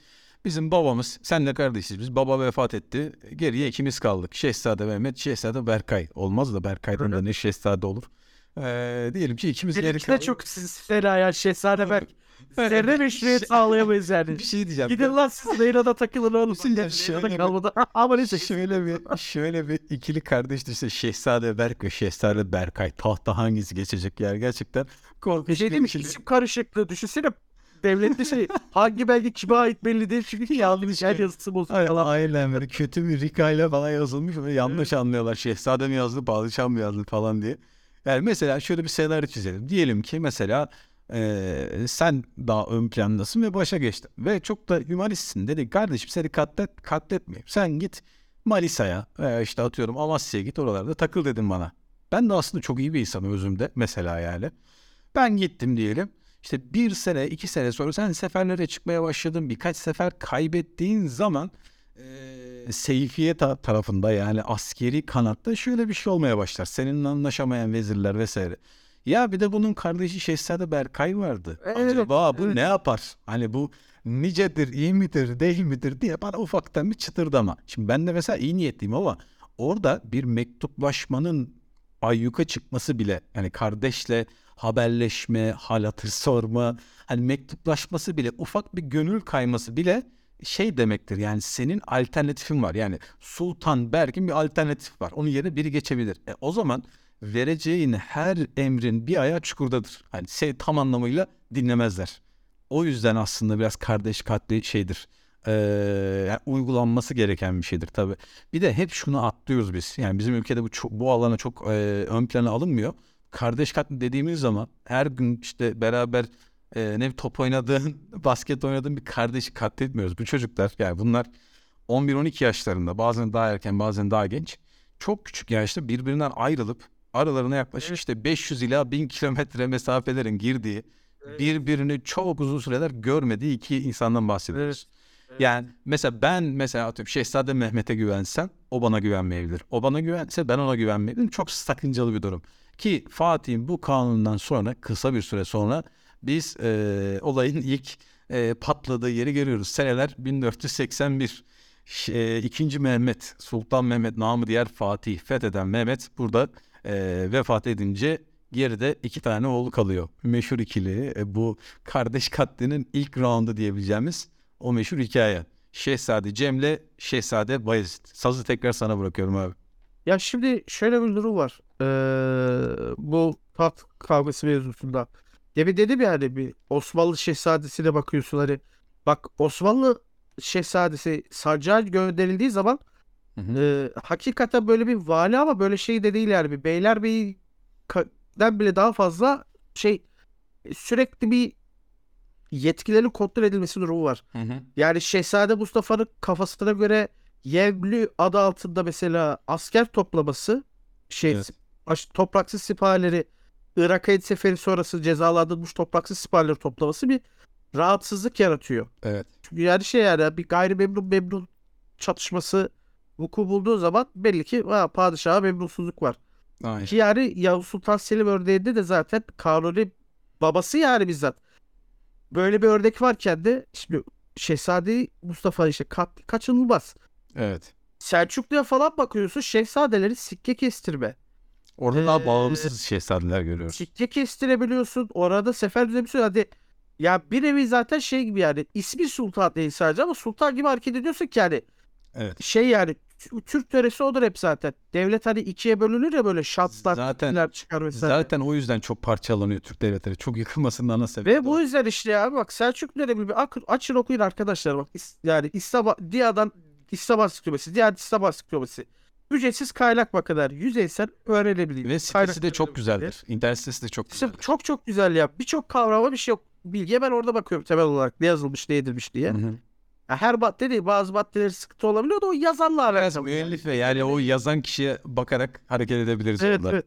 bizim babamız, senle kardeşiz biz. Baba vefat etti. Geriye ikimiz kaldık. Şehzade Mehmet, Şehzade Berkay. Olmaz da Berkay'dan da ne şehzade olur. E, diyelim ki ikimiz geri de kaldık. çok fena ya Şehzade Berk. Zerre meşruiyet sağlayamayız yani. Bir şey diyeceğim. Gidin lan siz Leyla'da takılın oğlum. Şöyle Leyla'da bir- kalmadı. Ama neyse. şöyle bir şöyle bir ikili kardeş işte Şehzade Berk ve Şehzade Berkay tahta hangisi geçecek yer gerçekten Bir korkunç. şey değil mi? İsim karışıklığı. Düşünsene devletli şey. Hangi belge kime ait belli değil. Çünkü yanlış her yazısı bozuk falan. Aynen böyle kötü bir rikayla falan yazılmış ve yanlış anlıyorlar. Şehzade mi yazdı, padişah mı yazdı falan diye. Yani mesela şöyle bir senaryo çizelim. Diyelim ki mesela eee, sen daha ön plandasın ve başa geçtin. Ve çok da hümanistsin. Dedi kardeşim seni katlet, katletmeyeyim. Sen git Manisa'ya veya işte atıyorum Amasya'ya git oralarda takıl dedim bana. Ben de aslında çok iyi bir insanım özümde mesela yani. Ben gittim diyelim. İşte bir sene, iki sene sonra sen seferlere çıkmaya başladın. Birkaç sefer kaybettiğin zaman eee Seyfiye ta- tarafında yani askeri kanatta şöyle bir şey olmaya başlar. Seninle anlaşamayan vezirler vesaire. Ya bir de bunun kardeşi Şehzade Berkay vardı. Evet, Acaba bu evet. ne yapar? Hani bu nicedir, iyi midir, değil midir diye bana ufaktan bir çıtırdama. Şimdi ben de mesela iyi niyetliyim ama orada bir mektuplaşmanın ayyuka çıkması bile yani kardeşle haberleşme, hal hatır *laughs* sorma, hani mektuplaşması bile ufak bir gönül kayması bile şey demektir. Yani senin alternatifin var. Yani Sultan Berk'in bir alternatif var. Onun yerine biri geçebilir. E, o zaman vereceğin her emrin bir ayağı çukurdadır. Hani seni tam anlamıyla dinlemezler. O yüzden aslında biraz kardeş katli şeydir. Ee, yani uygulanması gereken bir şeydir tabii. Bir de hep şunu atlıyoruz biz. Yani bizim ülkede bu bu alana çok e, ön plana alınmıyor. Kardeş katli dediğimiz zaman her gün işte beraber e, ne top oynadığın, *laughs* basket oynadığın bir kardeşi katletmiyoruz. Bu çocuklar yani bunlar 11-12 yaşlarında bazen daha erken bazen daha genç çok küçük yaşta birbirinden ayrılıp aralarına yaklaşık işte 500 ila 1000 kilometre mesafelerin girdiği birbirini çok uzun süreler görmediği iki insandan bahsediyoruz. Yani mesela ben mesela atıyorum Şehzade Mehmet'e güvensem o bana güvenmeyebilir. O bana güvense ben ona güvenmeyebilirim. Çok sakıncalı bir durum. Ki Fatih'in bu kanundan sonra kısa bir süre sonra biz e, olayın ilk e, patladığı yeri görüyoruz. Seneler 1481. Ş- e, Mehmet, Sultan Mehmet namı diğer Fatih fetheden Mehmet burada e, vefat edince geride iki tane oğlu kalıyor. Meşhur ikili e, bu kardeş katlinin ilk roundu diyebileceğimiz o meşhur hikaye. Şehzade Cem'le Şehzade Bayezid. Sazı tekrar sana bırakıyorum abi. Ya şimdi şöyle bir durum var. Ee, bu taht kavgası mevzusunda. Demin dedim ya hani bir Osmanlı şehzadesine bakıyorsun hani. Bak Osmanlı şehzadesi Sancak'a gönderildiği zaman e, hakikaten böyle bir vali ama böyle şey de değil yani bir beylerbeyi'den bile daha fazla şey sürekli bir yetkilerin kontrol edilmesi durumu var. Yani Şehzade Mustafa'nın kafasına göre Yevlü adı altında mesela asker toplaması şey Evet. baş- topraksız sipahileri Irak'a seferi sonrası cezalandırılmış topraksız sipahileri toplaması bir rahatsızlık yaratıyor. Evet. Çünkü yani şey yani bir gayrimemnun memnun çatışması vuku bulduğu zaman belli ki ha, padişaha memnunsuzluk var. Aynen. Ki yani Yavuz Sultan Selim örneğinde de zaten Kanuni babası yani bizzat. Böyle bir örnek varken de şimdi Şehzade Mustafa işte kat, kaçınılmaz. Evet. Selçuklu'ya falan bakıyorsun şehzadeleri sikke kestirme. Orada daha Ee, bağımsız şehzadeler görüyoruz. Sikke kestirebiliyorsun. Orada sefer düzenliyorsun. Hadi ya bir nevi zaten şey gibi yani ismi sultan değil sadece ama sultan gibi hareket ediyorsun ki yani Evet. şey yani Türk töresi odur hep zaten. Devlet hani ikiye bölünür ya böyle şartlar Zaten çıkar vesaire. zaten o yüzden çok parçalanıyor Türk devletleri. Çok yıkılmasının ana sebebi. Ve bu yüzden işte ya bak Selçuklu dönemi bir ak- açın okuyun arkadaşlar bak yani İslam Dia'dan İslam Ansiklopedisi, Diyanet İslam Ansiklopedisi. Ücretsiz kaynak bakılar. Yüzeysel öğrenebildiğin. Ve sitesi kaynakları de çok güzeldir. İnternet sitesi de çok güzeldir. çok çok güzel ya. Birçok kavrama bir şey yok. Bilgiye ben orada bakıyorum temel olarak ne yazılmış ne edilmiş diye. Hı hı. Ya her madde değil bazı maddeleri sıkıntı olabiliyor da o yazanla alakalı. müellif ve yani o yazan kişiye bakarak hareket edebiliriz Evet orada. evet.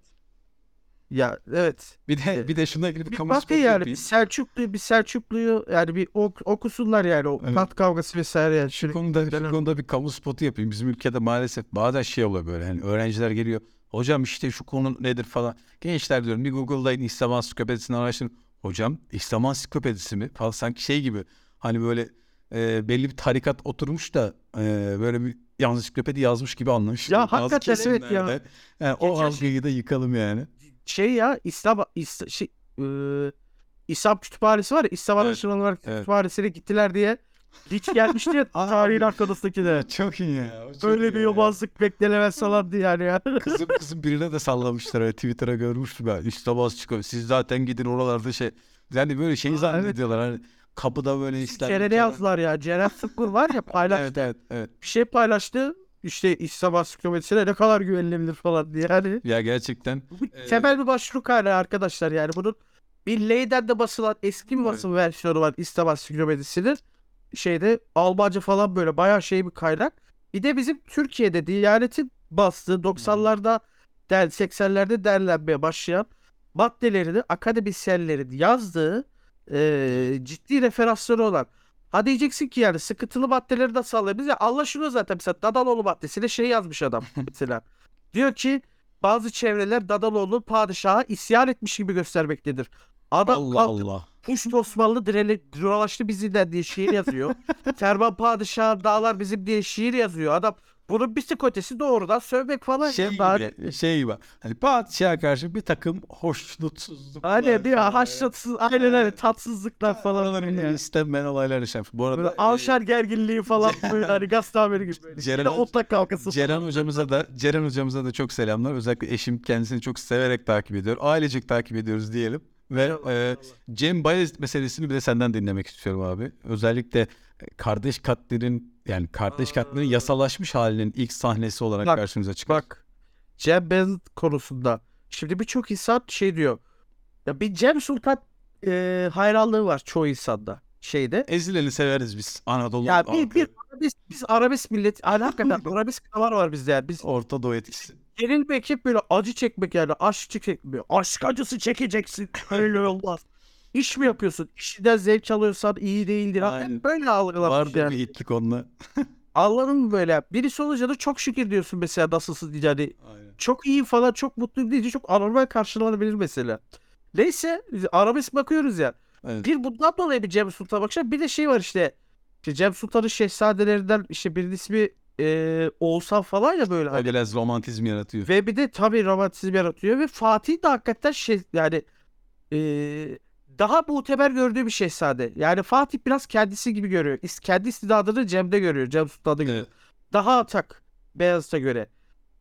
Ya evet. Bir de bir de şununla ilgili bir Bir kamu spotu yani bir. Selçuklu bir Selçuklu'yu yani bir ok- okusunlar yani o Evet. tat kavgası vesaire yani. Şu konuda, şu konuda bir kamu spotu yapayım. Bizim ülkede maalesef bazen şey oluyor böyle. Hani öğrenciler geliyor. Hocam işte şu konu nedir falan. Gençler diyorum bir Google'dayın İslam Ansiklopedisini araştırın. Hocam İslam Ansiklopedisi mi? Falan sanki şey gibi. Hani böyle e, belli bir tarikat oturmuş da e, böyle bir ansiklopedi yazmış gibi anlamış. Ya Bazı hakikaten evet ya. Yani o Geçen algıyı da yıkalım yani. Şey ya İslam İs- şey, e, İslam kütüphanesi var ya İslam Evet, Araştırmaları evet. Kütüphanesi'ne gittiler diye hiç gelmişti *laughs* ya tarihin arkasındaki de. *laughs* Çok iyi ya. çok Böyle iyi bir ya. yobazlık beklenemez salandı yani ya. *laughs* Kızım kızım birine de sallamışlar. öyle Twitter'a görmüştüm ben. İslamaz çıkıyor. Siz zaten gidin oralarda şey. Yani böyle şey zannediyorlar. Hani kapıda böyle İslam. Ceren'e yazdılar ya. Ceren Sıkkın var ya paylaştı. Evet evet evet. Bir şey paylaştı. İşte İslam Ansiklopedisi'ne ne kadar güvenilebilir falan diye. Yani Ya gerçekten bu Ee, temel bir başlık hala arkadaşlar yani bunun bir Leyden de basılan eski bir basım versiyonu var İslam Ansiklopedisi'nin. Şeyde Almanca falan böyle bayağı şey bir kaynak. Bir de bizim Türkiye'de Diyanet'in bastığı 90'larda der 80'lerde derlenmeye başlayan maddelerini akademisyenlerin yazdığı eee, ciddi referansları olan. Ha diyeceksin ki yani sıkıntılı maddeleri nasıl alabiliriz? Ya anlaşılıyor zaten mesela Dadaloğlu maddesine şey yazmış adam *laughs* mesela. Diyor ki bazı çevreler Dadaloğlu padişaha isyan etmiş gibi göstermektedir. Adam Allah Allah. Puşt Osmanlı direli dolaştı bizimden diye şiir yazıyor. *laughs* Ferman Padişah dağlar bizim diye şiir yazıyor. Adam bunun bir tık ötesi doğrudan sövmek falan. Şey daha- gibi, şey gibi. Hani padişaha karşı bir takım hoşnutsuzluklar. Aynen bir falan. haşlatsız aynen öyle tatsızlıklar falan. Aralarında Yani. istenmeyen olaylar yaşanmış. Bu arada Böyle e, avşar gerginliği falan *laughs* böyle hani gazete haberi gibi. Böyle. Ceren- otlak kavgası. Ceren hocamıza da Ceren hocamıza da çok selamlar. Özellikle eşim kendisini çok severek takip ediyor. Ailecek takip ediyoruz diyelim. Ve e. Cem Bayezid meselesini bir de senden dinlemek istiyorum abi. Özellikle kardeş katlerin yani kardeş katlerin Aa. yasalaşmış halinin ilk sahnesi olarak Bak, karşımıza çıktı. Bak Cem Beyazıt konusunda şimdi birçok insan şey diyor. Ya bir Cem Sultan e, hayranlığı var çoğu insanda şeyde. Ezileni severiz biz Anadolu. Ya bir, bir arabesk, biz arabesk millet yani hakikaten *laughs* arabesk davar var bizde yani. Biz Orta Doğu etkisi. Gerilmek hep böyle acı çekmek yani aşk çekmek. Aşk acısı çekeceksin. *laughs* Öyle olmaz. İş mi yapıyorsun? İşinden zevk alıyorsan iyi değildir. Aynen. Böyle algılamış Vardı yani. bir hitlik onunla. *laughs* Anladın mı böyle? Birisi olunca da çok şükür diyorsun mesela nasılsın diye. Yani Aynen. çok iyi falan çok mutluyum deyince çok anormal karşılanabilir mesela. Neyse arabesk bakıyoruz ya. Evet. Bir bundan dolayı bir Cem Sultan bakacağım. Bir de şey var işte. işte Cem Sultan'ın şehzadelerinden işte birinin ismi e, Oğuzhan falan ya böyle. Hani. biraz romantizm yaratıyor. Ve bir de tabii romantizm yaratıyor. Ve Fatih de hakikaten şey yani e, daha muteber gördüğü bir şehzade. Yani Fatih biraz kendisi gibi görüyor. İs- Kendi istidadını Cem'de görüyor. Cem Sultan'da görüyor. Evet. Daha atak Beyazıt'a göre.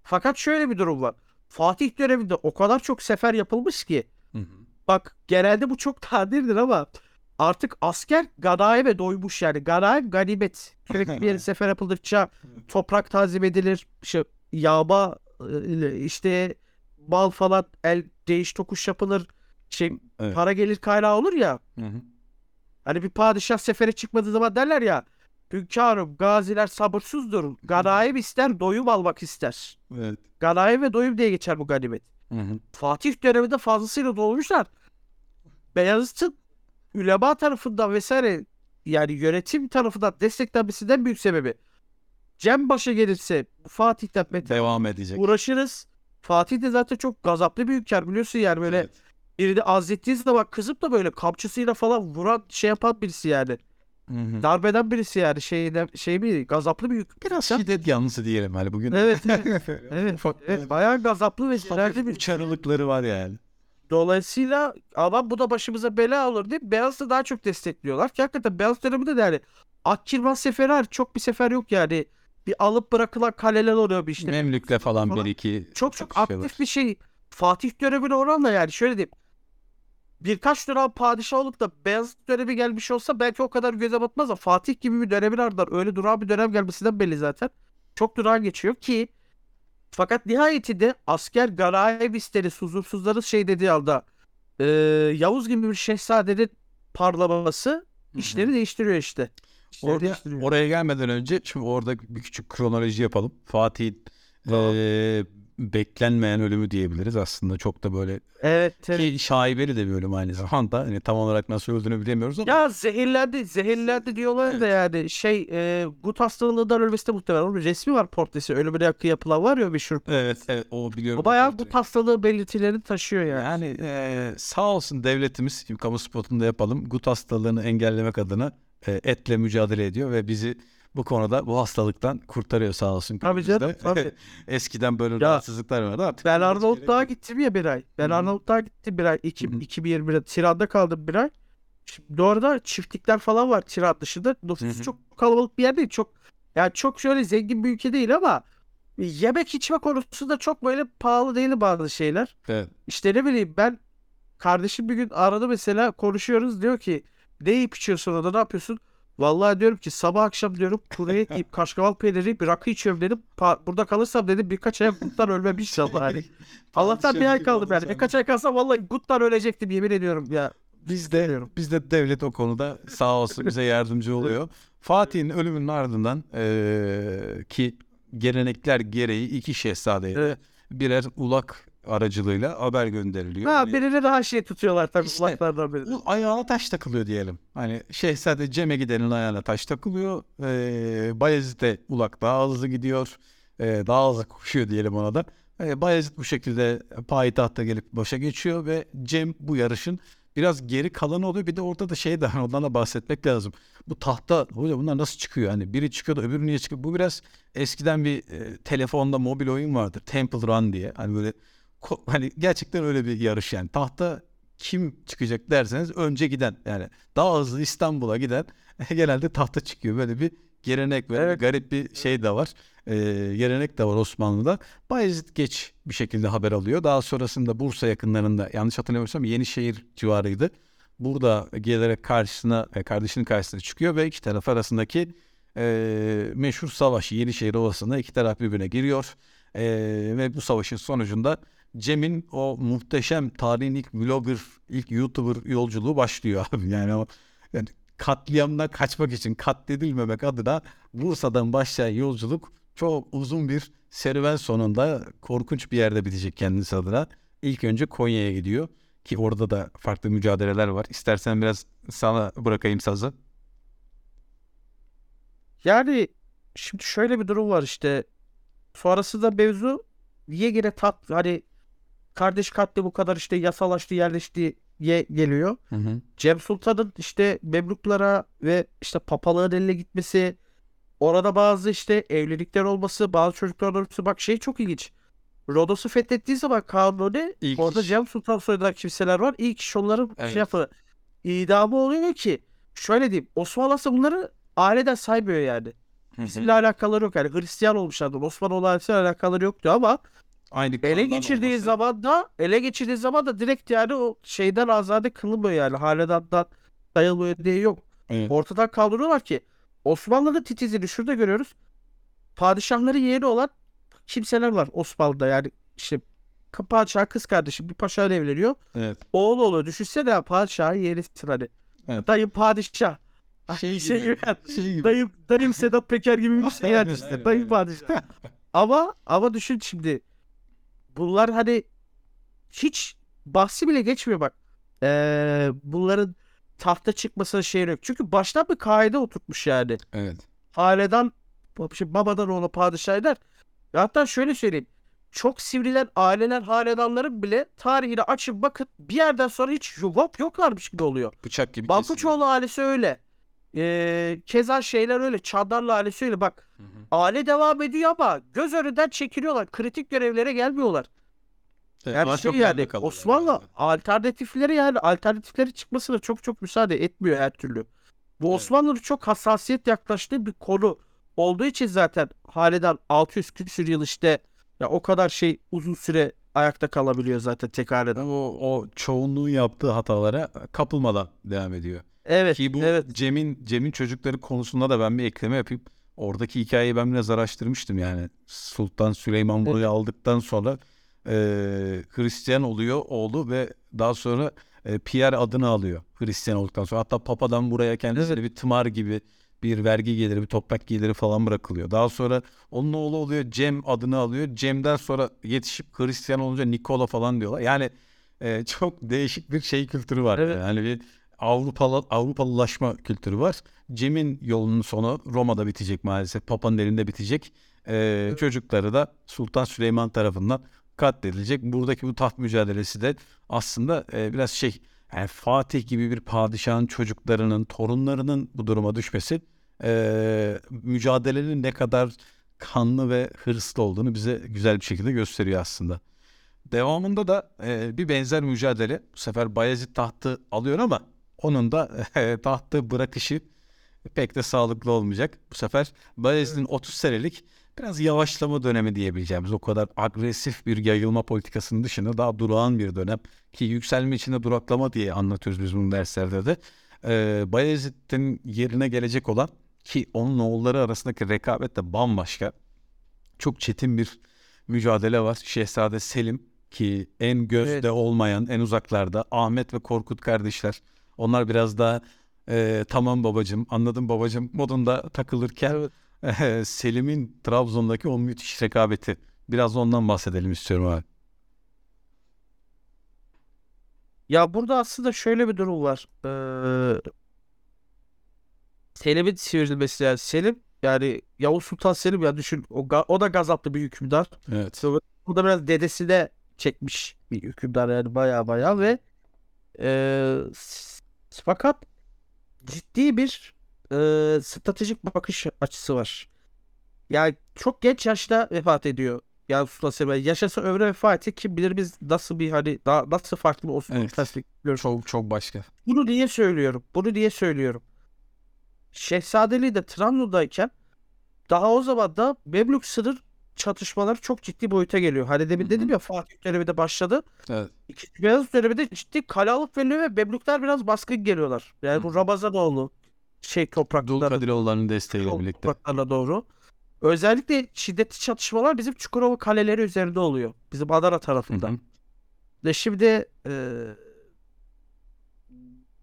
Fakat şöyle bir durum var. Fatih döneminde o kadar çok sefer yapılmış ki Hı hı. bak genelde bu çok nadirdir ama artık asker ganaime doymuş yani. Ganaim ganimet. Sürekli bir *laughs* sefer yapıldıkça toprak tazim edilir. İşte yağma e, işte mal falan el değiş tokuş yapılır. Şey, Evet. para gelir kaynağı olur ya. Hı hı. Hani bir padişah sefere çıkmadığı zaman derler ya. Hünkârım gaziler sabırsızdır. Ganaim ister doyum almak ister. Evet. Ganaim ve doyum diye geçer bu ganimet. Hı hı. Fatih döneminde fazlasıyla dolmuşlar. Beyazıt'ın ülema tarafından vesaire yani yönetim tarafından desteklenmesinden büyük sebebi. Cem başa gelirse Fatih'ten beter Devam edecek. uğraşırız. Fatih de zaten çok gazaplı bir hünkâr biliyorsun yani böyle Evet. birini azlettiği zaman bak kızıp da böyle kamçısıyla falan vuran şey yapan birisi yani. Hı hı. Darbeden birisi yani şeyden şey bir gazaplı bir hüküm. Biraz şiddet yanlısı diyelim hani bugün. Evet, evet. *laughs* Evet, evet bayağı gazaplı ve hafif bir uçarılıkları var yani. Dolayısıyla ama bu da başımıza bela olur diye Beyazıt'ı daha çok destekliyorlar. Ki hakikaten Beyaz döneminde de yani Akkirman seferi hariç çok bir sefer yok yani. Bir alıp bırakılan kaleler oluyor bir işte. Memlük'le falan, falan. bir iki çok çok aktif var. bir şey. Fatih dönemine oranla yani şöyle diyeyim. Birkaç dönem padişah olup da Beyazıt dönemi gelmiş olsa belki o kadar göze batmaz ama Fatih gibi bir dönemin ardından öyle duran bir dönem gelmesinden belli zaten. Çok durağan geçiyor ki fakat nihayetinde asker ganaim isteriz, huzursuzlarız şey dediği anda eee, Yavuz gibi bir şehzadenin parlaması işleri değiştiriyor işte. İşleri Orada, değiştiriyor. oraya gelmeden önce şimdi orada bir küçük kronoloji yapalım. Fatih'in Tamam. eee, beklenmeyen ölümü diyebiliriz aslında. Çok da böyle evet, evet. ki şaibeli de bir ölüm aynı zamanda. Hani tam olarak nasıl öldüğünü bilemiyoruz ama. Ya zehirlendi, zehirlendi diyorlar da yani şey e, gut hastalığından ölmesi de muhtemelen. Onun resmi var portresi. Ölümüne yakın yapılan var ya meşhur. Evet, evet o biliyorum. O bayağı gut hastalığı belirtilerini taşıyor yani. Yani eee, sağ olsun devletimiz kamu spotunda yapalım. Gut hastalığını engellemek adına eee, etle mücadele ediyor ve bizi bu konuda bu hastalıktan kurtarıyor sağ olsun. Tabii canım, tabii. *laughs* Eskiden böyle Ya, rahatsızlıklar vardı artık. Ben Arnavutluğa gittim ya bir ay. Ben. Arnavutluğa gittim bir ay. İki, Hı hı. 2021'de Tiran'da kaldım bir ay. Şimdi orada çiftlikler falan var Tiran dışında. Hı. çok kalabalık bir yer değil. Çok yani çok şöyle zengin bir ülke değil ama yemek içme konusunda çok böyle pahalı değil bazı şeyler. Evet. İşte ne bileyim ben kardeşim bir gün aradı mesela konuşuyoruz diyor ki ne yiyip içiyorsun orada ne yapıyorsun? Vallahi diyorum ki sabah akşam diyorum kuru et yiyip kaşkaval peyniri yiyip rakı içiyorum dedim. Pa- burada kalırsam dedim birkaç ay guttan ölmem inşallah hani. *laughs* Allah'tan bir ay kaldım yani. Birkaç ay kalsam vallahi guttan ölecektim yemin ediyorum ya. Biz de biz de devlet o konuda sağ olsun bize yardımcı *laughs* oluyor. Fatih'in ölümünün ardından eee, ki gelenekler gereği iki şehzadeye de Evet. birer ulak aracılığıyla haber gönderiliyor. Ha Hani birini daha şey tutuyorlar tabii İşte, kulaklardan birini. bu ayağına taş takılıyor diyelim. Hani Şehzade Cem'e gidenin ayağına taş takılıyor. Ee, Bayezid'e ulak daha hızlı gidiyor. Ee, daha hızlı koşuyor diyelim ona da. Ee, Bayezid bu şekilde payitahta gelip başa geçiyor ve Cem bu yarışın biraz geri kalanı oluyor. Bir de orada da şey de *laughs* ondan da bahsetmek lazım. Bu tahta hocam bunlar nasıl çıkıyor? Hani biri çıkıyor da öbürü niye çıkıyor? Bu biraz eskiden bir e, telefonda mobil oyun vardır. Temple Run diye. Hani böyle hani gerçekten öyle bir yarış yani. Tahta kim çıkacak derseniz önce giden yani daha hızlı İstanbul'a giden *laughs* genelde tahta çıkıyor. Böyle bir gelenek ve Evet. garip bir şey de var. Ee, gelenek de var Osmanlı'da. Bayezid geç bir şekilde haber alıyor. Daha sonrasında Bursa yakınlarında yanlış hatırlamıyorsam Yenişehir civarıydı. Burada gelerek karşısına e, kardeşinin karşısına çıkıyor ve iki taraf arasındaki e, meşhur savaş Yenişehir Ovası'nda iki taraf birbirine giriyor. E, ve bu savaşın sonucunda Cem'in o muhteşem tarihin ilk vlogger, ilk YouTuber yolculuğu başlıyor abi. *laughs* Yani o yani katliamdan kaçmak için katledilmemek adına Bursa'dan başlayan yolculuk çok uzun bir serüven sonunda korkunç bir yerde bitecek kendisi adına. İlk önce Konya'ya gidiyor ki orada da farklı mücadeleler var. İstersen biraz sana bırakayım sazı. Yani şimdi şöyle bir durum var işte. Sonrasında mevzu niye gene tat hani kardeş katli bu kadar işte yasalaştı yerleşti ye geliyor. Hı hı. Cem Sultan'ın işte Memluklara ve işte papalığın eline gitmesi, orada bazı işte evlilikler olması, bazı çocukların olması bak şey çok ilginç. Rodos'u fethettiği zaman Kanuni İlk orada iş- Cem Sultan soyundan kimseler var. İlk iş onların Evet. şey yapı idamı oluyor ki şöyle diyeyim Osmanlı aslında bunları aileden saymıyor yani. Bizimle alakaları yok yani Hristiyan olmuşlardı. Osmanlı ailesiyle alakaları yoktu ama Aynı ele geçirdiği olması. zaman da ele geçirdiği zaman da direkt yani o şeyden azade kılınmıyor yani. Hanedandan sayılmıyor diye yok. Evet. Ortadan kaldırıyorlar ki Osmanlı'nın titizini şurada görüyoruz. Padişahları yeğeni olan kimseler var Osmanlı'da yani işte padişah kız kardeşi bir paşayla evleniyor. Evet. Oğlu oluyor. Düşünsene padişahın yeğenisin hani. Evet. Dayım padişah. Şey Şey gibi. gibi. Şey gibi. Dayım, dayım Sedat Peker gibi bir şey yani işte. Dayım padişah. *laughs* ama ama düşün şimdi. Bunlar hani hiç bahsi bile geçmiyor bak. Ee, bunların tahta çıkmasına şey yok. Çünkü baştan bir kaide oturtmuş yani. Evet. Aileden şey, babadan oğla padişah eder. Hatta şöyle söyleyeyim. Çok sivrilen aileler, hanedanların bile tarihine açıp bakın bir yerden sonra hiç yok yoklarmış gibi oluyor. Bıçak gibi. Balkoçoğlu ailesi öyle. Ee, keza şeyler öyle. Çandarlı ailesi öyle. Bak Hı hı. aile devam ediyor ama göz önünden çekiliyorlar. Kritik görevlere gelmiyorlar. Evet, Yani şey yani Osmanlı yani. alternatifleri yani alternatifleri çıkmasına çok çok müsaade etmiyor her türlü. Bu Evet. Osmanlı'nın çok hassasiyet yaklaştığı bir konu olduğu için zaten hanedan 600 küsür yıl işte ya o kadar şey uzun süre ayakta kalabiliyor zaten tek hanedan. O, o çoğunluğun yaptığı hatalara kapılmadan devam ediyor. Evet, Ki bu evet. Cem'in Cem'in çocukları konusunda da ben bir ekleme yapayım. Oradaki hikayeyi ben biraz araştırmıştım yani. Sultan Süleyman burayı aldıktan sonra e, Hristiyan oluyor oğlu ve daha sonra e, Pierre adını alıyor Hristiyan olduktan sonra. Hatta Papa'dan buraya kendisine bir tımar gibi bir vergi geliri, bir toprak geliri falan bırakılıyor. Daha sonra onun oğlu oluyor Cem adını alıyor. Cem'den sonra yetişip Hristiyan olunca Nikola falan diyorlar. Yani e, çok değişik bir şey kültürü var. Evet. Yani bir Avrupalı Avrupalılaşma kültürü var. Cem'in yolunun sonu Roma'da bitecek maalesef. Papa'nın elinde bitecek. Ee, Çocukları da Sultan Süleyman tarafından katledilecek. Buradaki bu taht mücadelesi de aslında e, biraz şey yani Fatih gibi bir padişahın çocuklarının, torunlarının bu duruma düşmesi e, mücadelenin ne kadar kanlı ve hırslı olduğunu bize güzel bir şekilde gösteriyor aslında. Devamında da e, bir benzer mücadele. Bu sefer Bayezid tahtı alıyor ama onun da *laughs* tahtı bırakışı pek de sağlıklı olmayacak. Bu sefer Bayezid'in 30 senelik biraz yavaşlama dönemi diyebileceğimiz o kadar agresif bir yayılma politikasının dışında daha durağan bir dönem ki yükselme içinde duraklama diye anlatıyoruz biz bunu derslerde de. E, Bayezid'in yerine gelecek olan ki onun oğulları arasındaki rekabet de bambaşka. Çok çetin bir mücadele var. Şehzade Selim ki en gözde Evet. olmayan, en uzaklarda Ahmet ve Korkut kardeşler. Onlar biraz daha e, tamam babacım, anladım babacım modunda takılırken Evet. *laughs* Selim'in Trabzon'daki o müthiş rekabeti. Biraz ondan bahsedelim istiyorum abi. Ya burada aslında şöyle bir durum var. Ee, Selim'in sivrilmesi yani Selim yani Yavuz Sultan Selim ya düşün o, o da gazaplı bir hükümdar. Evet. Bu da biraz dedesine çekmiş bir hükümdar yani baya baya ve e, fakat ciddi bir e, stratejik bakış açısı var. Yani çok genç yaşta vefat ediyor. Yani Selim yaşasa ömrü vefat etti kim bilir biz nasıl bir hani daha nasıl farklı bir Osmanlı Evet. Çok çok başka. Bunu niye söylüyorum? Bunu niye söylüyorum? Şehzadeliği de Trabzon'dayken daha o zaman da Memlük sınır çatışmaları çok ciddi boyuta geliyor. Hani demin dedim ya Fatih dönemi de başladı. Evet. İkinci Beyazıt döneminde ciddi kale alıp veriliyor ve Memlükler biraz baskın geliyorlar. Yani bu Ramazanoğlu şey toprakları Dulkadiroğulları'nın desteğiyle Yol birlikte. topraklarına doğru. Özellikle şiddetli çatışmalar bizim Çukurova kaleleri üzerinde oluyor. Bizim Adana Hı tarafında. hı. Ve şimdi e,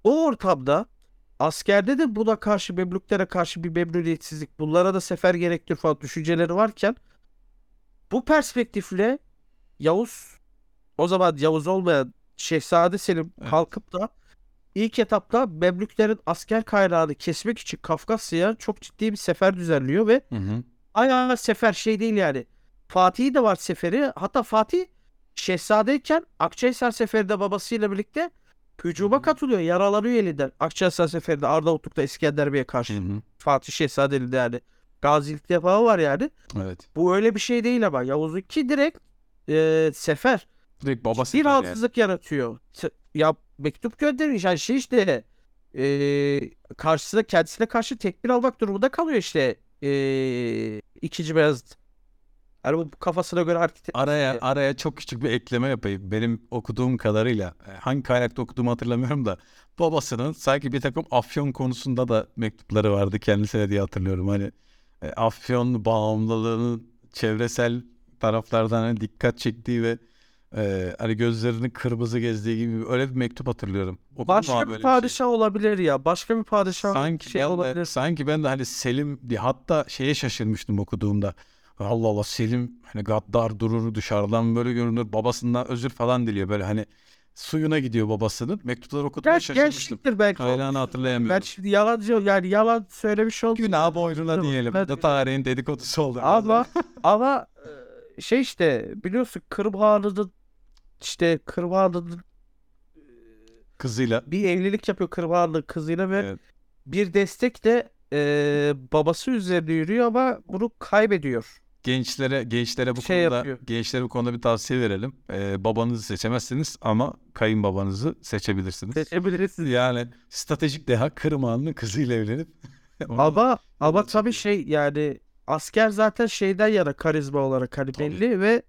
o ortamda askerde de buna karşı Memlüklere karşı bir memnuniyetsizlik, bunlara da sefer gerektir falan düşünceleri varken bu perspektifle Yavuz o zaman Yavuz olmayan Şehzade Selim Evet. kalkıp da ilk etapta Memlüklerin asker kaynağını kesmek için Kafkasya'ya çok ciddi bir sefer düzenliyor ve Hı hı. Sefer şey değil yani. Fatih'i de var seferi. Hatta Fatih şehzadeyken Akçahisar seferinde babasıyla birlikte hücuma katılıyor. Yaralanıyor elinden. Akçahisar seferinde Arnavutluk'ta İskender Bey'e karşı. Hı hı. Fatih şehzadeliğinde yani. Gazilikte falan var yani. Evet. Bu öyle bir şey değil ama. Yavuz'unki direkt e, sefer. Direkt baba Bir sefer yani. rahatsızlık yaratıyor. Se- Ya mektup göndermiş. Yani şey işte e, karşısına kendisine karşı tekbir almak durumunda kalıyor işte e, ikinci Beyazıt. Yani bu kafasına göre hareket et- Araya e, araya çok küçük bir ekleme yapayım. Benim okuduğum kadarıyla e, hangi kaynakta okuduğumu hatırlamıyorum da babasının sanki bir takım afyon konusunda da mektupları vardı kendisine diye hatırlıyorum. Hani e, afyon bağımlılığının çevresel taraflardan hani dikkat çektiği ve e, hani gözlerini kırmızı gezdiği gibi öyle bir mektup hatırlıyorum. Okudun mu başka abi bir öyle şey? padişah olabilir ya. Başka bir padişah Sanki şey ben de, olabilir. sanki ben de hani Selim diye hatta şeye şaşırmıştım okuduğumda. Allah Allah Selim hani gaddar durur dışarıdan böyle görünür babasından özür falan diliyor böyle hani suyuna gidiyor babasının. Mektupları okuduğumda Genç, şaşırmıştım. belki. Kaynağını Ben hatırlayamıyorum. şimdi yalancı yani yalan söylemiş oldum. Günah boynuna diyelim. ben- tarihin dedikodusu oldu. Ama *laughs* ama e, şey işte biliyorsun Kırım Hanı'nın işte Kırım Hanı'nın Kızıyla. bir evlilik yapıyor Kırım Hanı'nın kızıyla ve Evet. bir destek de e, babası üzerine yürüyor ama bunu kaybediyor. Gençlere gençlere bu Şey konuda yapıyor. gençlere bu konuda bir tavsiye verelim. Ee, babanızı seçemezsiniz ama kayınbabanızı seçebilirsiniz. Seçebilirsiniz. Yani stratejik deha Kırım Hanı'nın kızıyla evlenip *laughs* ama Yola tabii şey yani asker zaten şeyden yana karizma olarak hani Tabii. belli ve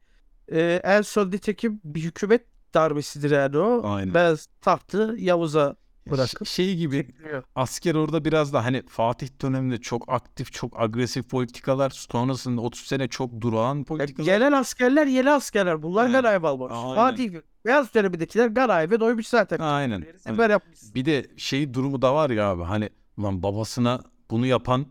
e, en son nitekim bir hükümet darbesidir yani o. Aynen. Ben tahtı Yavuz'a Bırakıp şey gibi asker orada biraz da hani Fatih döneminde çok aktif, çok agresif politikalar, sonrasında 30 sene çok durağan politikalar. gelen askerler yeni askerler. Bunlar Evet. Garay. Aynen. Fatih Beyaz dönemindekiler Garay'ı doymuş zaten. Aynen. Sefer yapmış. Bir de şey durumu da var ya abi hani lan babasına bunu yapan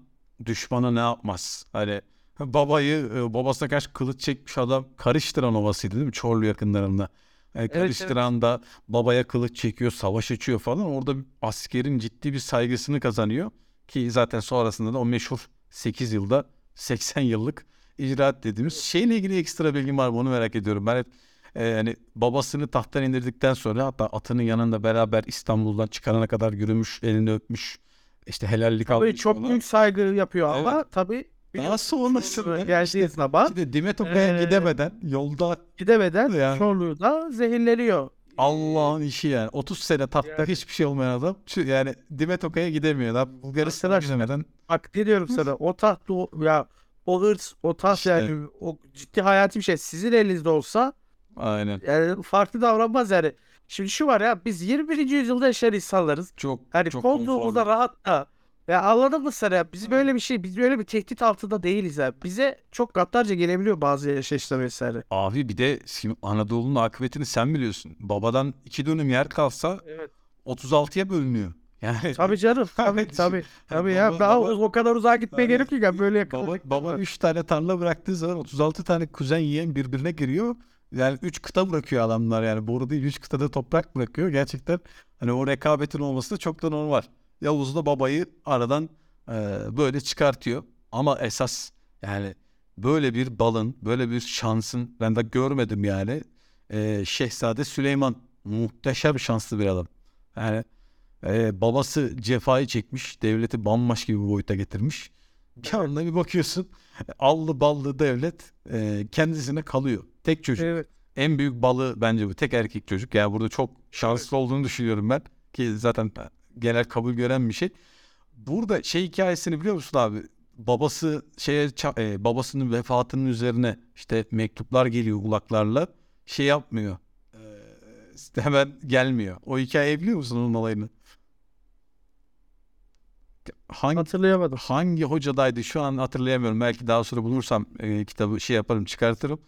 düşmana ne yapmaz? Hani babayı e, babasına karşı kılıç çekmiş adam karıştıran ovasıydı değil mi? Çorlu yakınlarında. E, karıştıran da babaya kılıç çekiyor, savaş açıyor falan. Orada askerin ciddi bir saygısını kazanıyor. Ki zaten sonrasında da o meşhur 8 yılda 80 yıllık icraat dediğimiz şeyle ilgili ekstra bilgim var mı onu merak ediyorum. Ben hep e, yani babasını tahttan indirdikten sonra hatta atının yanında beraber İstanbul'dan çıkarana kadar yürümüş, elini öpmüş. işte helallik Tabii almış çok falan. büyük saygı yapıyor ama Evet. tabii Daha sonrasında geldiği zaman Şimdi Dimetoka'ya Ee, gidemeden yolda gidemeden Yani. Çorlu'yu da zehirleniyor. Allah'ın işi yani. 30 sene tahtta Yani. hiçbir şey olmayan adam. Şu, yani Dimetoka'ya gidemiyor. Daha Bulgaristan'a Arkadaşlar, gidemeden. Bak ne diyorum sana o taht o, ya o hırs o taht İşte. yani o ciddi hayati bir şey sizin elinizde olsa Aynen. yani farklı davranmaz yani. Şimdi şu var ya biz 21. yüzyılda yaşayan insanlarız. Çok Hani çok koltuğumuzda konforlu. rahat da. Ya anladın mı sen ya? Biz böyle bir şey, biz böyle bir tehdit altında değiliz ya. Bize çok gaddarca gelebiliyor bazı yaşayışlar vesaire. Abi bir de şimdi Anadolu'nun akıbetini sen biliyorsun. Babadan iki dönüm yer kalsa Evet. 36'ya bölünüyor. *laughs* Yani Tabii canım. *laughs* Tabii Evet. tabii. Tabii Baba- ya. Daha baba- o kadar uzağa gitmeye Tabii. gerek yok ya. Böyle baba, yakaladık. baba 3 tane tarla bıraktığı zaman 36 tane kuzen yiyen birbirine giriyor. Yani 3 kıta bırakıyor adamlar yani. Boru değil 3 kıtada toprak bırakıyor. Gerçekten hani o rekabetin olması da çok da normal. Yavuz da babayı aradan e, böyle çıkartıyor. Ama esas yani böyle bir balın, böyle bir şansın ben de görmedim yani. E, Şehzade Süleyman muhteşem şanslı bir adam. Yani e, babası cefayı çekmiş, devleti bambaşka bir boyuta getirmiş. Bir anda bir bakıyorsun allı ballı devlet e, kendisine kalıyor. Tek çocuk. Evet. En büyük balı bence bu. Tek erkek çocuk. Yani burada çok şanslı olduğunu düşünüyorum ben. Ki zaten genel kabul gören bir şey. Burada şey hikayesini biliyor musun abi? Babası şeye e, babasının vefatının üzerine işte mektuplar geliyor kulaklarla. Şey yapmıyor. E, *laughs* hemen gelmiyor. O hikayeyi biliyor musun onun olayını? Hangi Hatırlayamadım. hangi hocadaydı şu an hatırlayamıyorum. Belki daha sonra bulursam e, kitabı şey yaparım çıkartırım.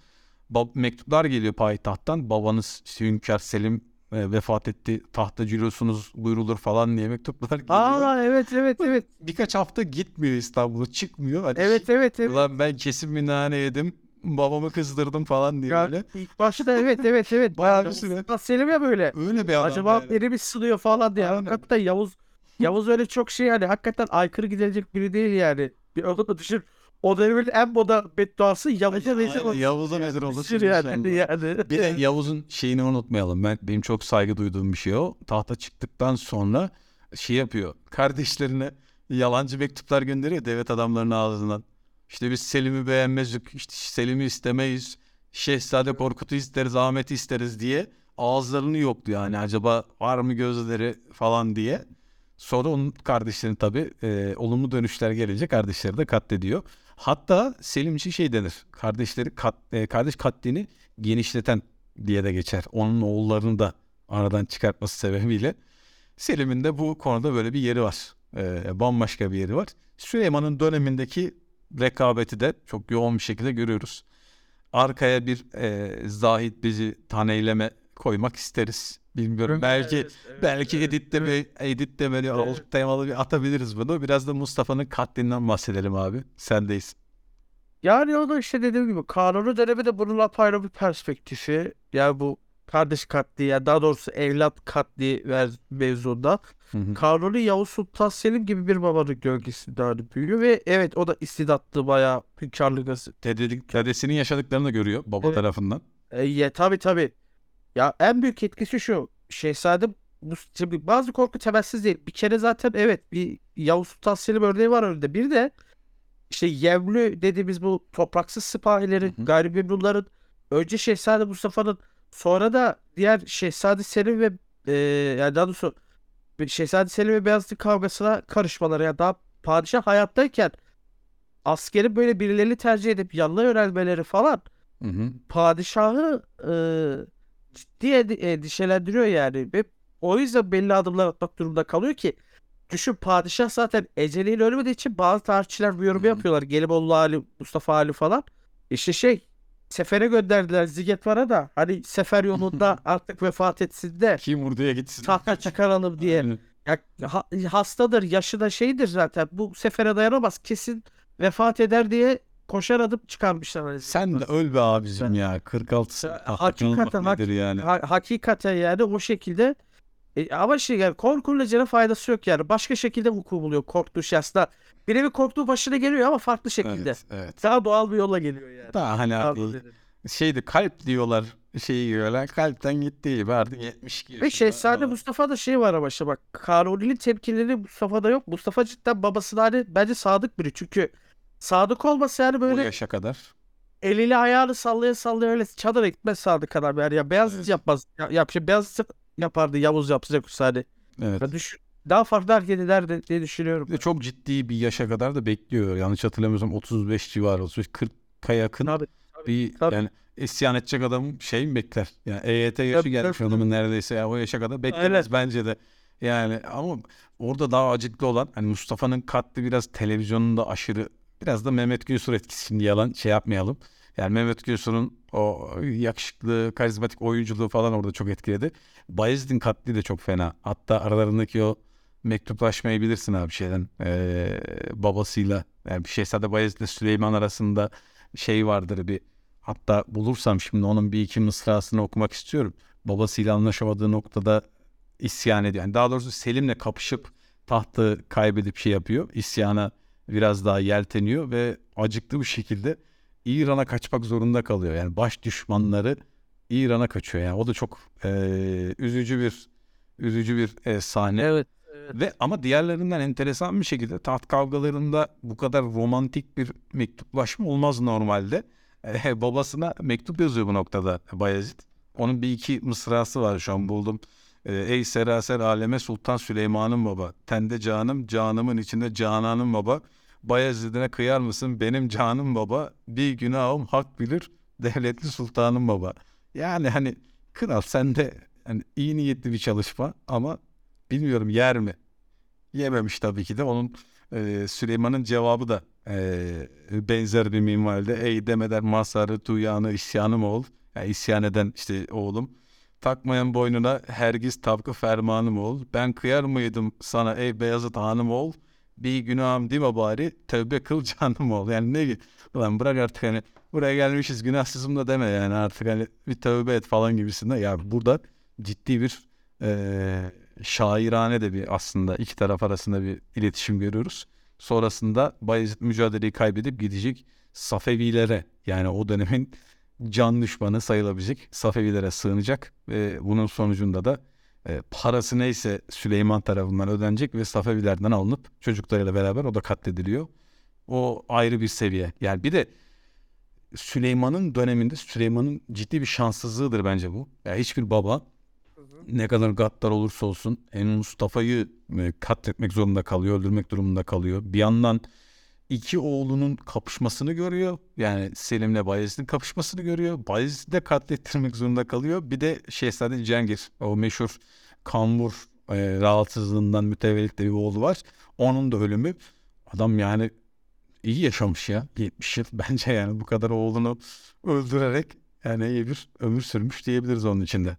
Bab- mektuplar geliyor payitahttan. Babanız işte Hünkar Selim e, vefat etti. Tahta cürosunuz buyrulur falan diye mektuplar geliyor. Aa evet evet evet. Birkaç hafta gitmiyor İstanbul'a çıkmıyor. Hani Evet evet evet. Ulan ben kesin bir nane yedim. Babamı kızdırdım falan diye Ya, böyle. ilk başta evet evet evet. Bayağı bir süre. Selim ya böyle. Öyle bir adam. Acaba yani. biri mi sınıyor falan diye. Aynen. Hakikaten Yavuz Yavuz öyle çok şey yani hakikaten aykırı gidilecek biri değil yani. Bir onu da düşün. O dönemin en moda bedduası Yavuz'a Aynen, olsun. Yavuz'a vezir olsun yani. yani. Bir de Yavuz'un şeyini unutmayalım. Ben benim çok saygı duyduğum bir şey o. Tahta çıktıktan sonra şey yapıyor. Kardeşlerine yalancı mektuplar gönderiyor devlet adamlarının ağzından. İşte biz Selim'i beğenmezdik. işte Selim'i istemeyiz. Şehzade Korkut'u isteriz, Ahmet'i isteriz diye ağızlarını yoktu yani. Acaba var mı gözleri falan diye. Sonra onun kardeşlerini tabii e, olumlu dönüşler gelince kardeşleri de katlediyor. Hatta Selim için şey denir. Kardeşleri kat, e, kardeş katlini genişleten diye de geçer. Onun oğullarını da aradan çıkartması sebebiyle. Selim'in de bu konuda böyle bir yeri var. E, bambaşka bir yeri var. Süleyman'ın dönemindeki rekabeti de çok yoğun bir şekilde görüyoruz. Arkaya bir e, Zahid bizi taneyleme koymak isteriz. Bilmiyorum. belki Evet, evet, belki evet, editte bir editte böyle Evet. olduk temalı bir atabiliriz bunu. Biraz da Mustafa'nın katlinden bahsedelim abi. Sendeyiz. Yani o da işte dediğim gibi kanunu dönemi de bunun apayrı bir perspektifi. Yani bu kardeş katli yani daha doğrusu evlat katli mevzunda. Kanuni Yavuz Sultan Selim gibi bir babanın gölgesinde hani büyüyor ve evet o da istidatlı bayağı hünkârlık dedesinin yaşadıklarını da görüyor baba Evet. tarafından. E, ya tabii tabii. Ya en büyük etkisi şu. Şehzade bu şimdi bazı korku temelsiz değil. Bir kere zaten evet bir Yavuz Sultan Selim örneği var önünde. Bir de işte Yevlü dediğimiz bu topraksız sipahilerin, gayrimemnunların önce Şehzade Mustafa'nın sonra da diğer Şehzade Selim ve e, yani daha doğrusu Şehzade Selim ve Beyazıt kavgasına karışmaları ya daha padişah hayattayken askeri böyle birilerini tercih edip yanına yönelmeleri falan Hı hı. padişahı e, ciddi ed- endişelendiriyor yani. Ve o yüzden belli adımlar atmak durumunda kalıyor ki düşün padişah zaten eceliyle ölmediği için bazı tarihçiler bu yorumu Hı hı. yapıyorlar. Gelibolu Ali, Mustafa Ali falan. İşte şey sefere gönderdiler Zigetvar'a da hani sefer yolunda *laughs* artık vefat etsin de Kim vurduya gitsin. tahta çıkaralım diye. Aynen. Ya, ha- hastadır, yaşı da şeydir zaten. Bu sefere dayanamaz. Kesin vefat eder diye koşar adım çıkarmışlar. hani Sen de öl be abicim ya. 46 sene Ya, tahta hakikaten kalmak nedir yani? Ha- hakikaten yani o şekilde e, ama şey yani korkunun canı faydası yok yani. Başka şekilde vuku buluyor korktuğu şey aslında. Bir nevi korktuğu başına geliyor ama farklı şekilde. Evet, evet. Daha doğal bir yolla geliyor yani. Daha hani Daha abi, şeydi kalp diyorlar şeyi diyorlar. Kalpten gitti gibi artık 72 yaşında. Ve Şehzade Ama Mustafa'da şey var ama işte bak Kanuni'nin tepkileri Mustafa'da yok. Mustafa cidden babasına hani bence sadık biri. Çünkü sadık olmasa yani o böyle yaşa kadar. eliyle ayağını sallaya sallaya öyle çadıra gitmez sadık adam yani. Ya Beyazıt Evet. yapmaz. Ya, yap, şey, yapardı Yavuz yapacak hani. Evet. Ya düşün, daha farklı hareket ederdi diye düşünüyorum. Bir de çok ciddi bir yaşa kadar da bekliyor. Yanlış hatırlamıyorsam 35 civarı, 35 40'a yakın Tabii, bir tabii. yani isyan edecek adam şey mi bekler? Yani EYT yaşı Tabii, gelmiş tabii. adamın neredeyse ya o yaşa kadar beklemez Aynen. bence de. Yani ama orada daha acıklı olan hani Mustafa'nın katli biraz televizyonunda aşırı biraz da Mehmet Gülsür etkisi şimdi yalan şey yapmayalım. Yani Mehmet Gülsür'ün o yakışıklı, karizmatik oyunculuğu falan orada çok etkiledi. Bayezid'in katli de çok fena. Hatta aralarındaki o mektuplaşmayı bilirsin abi şeyden eee, babasıyla yani Şehzade Bayezid ile Süleyman arasında şey vardır bir hatta bulursam şimdi onun bir iki mısrasını okumak istiyorum. Babasıyla anlaşamadığı noktada isyan ediyor. Yani daha doğrusu Selim'le kapışıp tahtı kaybedip şey yapıyor. İsyana biraz daha yelteniyor ve acıklı bir şekilde İran'a kaçmak zorunda kalıyor. Yani baş düşmanları İran'a kaçıyor. Yani o da çok eee, üzücü bir üzücü bir eee, sahne. Evet. evet. Ve ama diğerlerinden enteresan bir şekilde taht kavgalarında bu kadar romantik bir mektuplaşma olmaz normalde. Eh, babasına mektup yazıyor bu noktada Bayezid. Onun bir iki mısrası var şu an buldum. Eh, Ey seraser aleme Sultan Süleyman'ın baba. Tende canım, canımın içinde cananım baba. Bayezid'ine kıyar mısın benim canım baba. Bir günahım hak bilir devletli sultanım baba. Yani hani kral sende hani iyi niyetli bir çalışma ama bilmiyorum yer mi? Yememiş tabii ki de. Onun e, Süleyman'ın cevabı da e, benzer bir minvalde. Ey demeden masarı, tuyanı, isyanım oğul. Yani isyan eden işte oğlum. Takmayan boynuna hergiz tabkı fermanım oğul. Ben kıyar mıydım sana ey Beyazıt hanım oğul. Bir günahım değil mi bari? Tövbe kıl canım oğul. Yani ne Ulan bırak artık hani buraya gelmişiz günahsızım da deme yani artık hani bir tövbe et falan gibisinden. Ya burada ciddi bir eee şairane de bir aslında iki taraf arasında bir iletişim görüyoruz. Sonrasında Bayezid mücadeleyi kaybedip gidecek Safevilere yani o dönemin can düşmanı sayılabilecek Safevilere sığınacak ve bunun sonucunda da e, parası neyse Süleyman tarafından ödenecek ve Safevilerden alınıp çocuklarıyla beraber o da katlediliyor. O ayrı bir seviye. Yani bir de Süleyman'ın döneminde Süleyman'ın ciddi bir şanssızlığıdır bence bu. Ya hiçbir baba ne kadar gaddar olursa olsun en Mustafa'yı e, katletmek zorunda kalıyor, öldürmek durumunda kalıyor. Bir yandan iki oğlunun kapışmasını görüyor. Yani Selim'le Bayezid'in kapışmasını görüyor. Bayezid'i de katlettirmek zorunda kalıyor. Bir de Şehzade Cengiz, o meşhur kambur e, rahatsızlığından mütevellit bir oğlu var. Onun da ölümü. Adam yani iyi yaşamış ya 70 yıl. *laughs* Bence yani bu kadar oğlunu öldürerek yani iyi bir ömür sürmüş diyebiliriz onun içinde.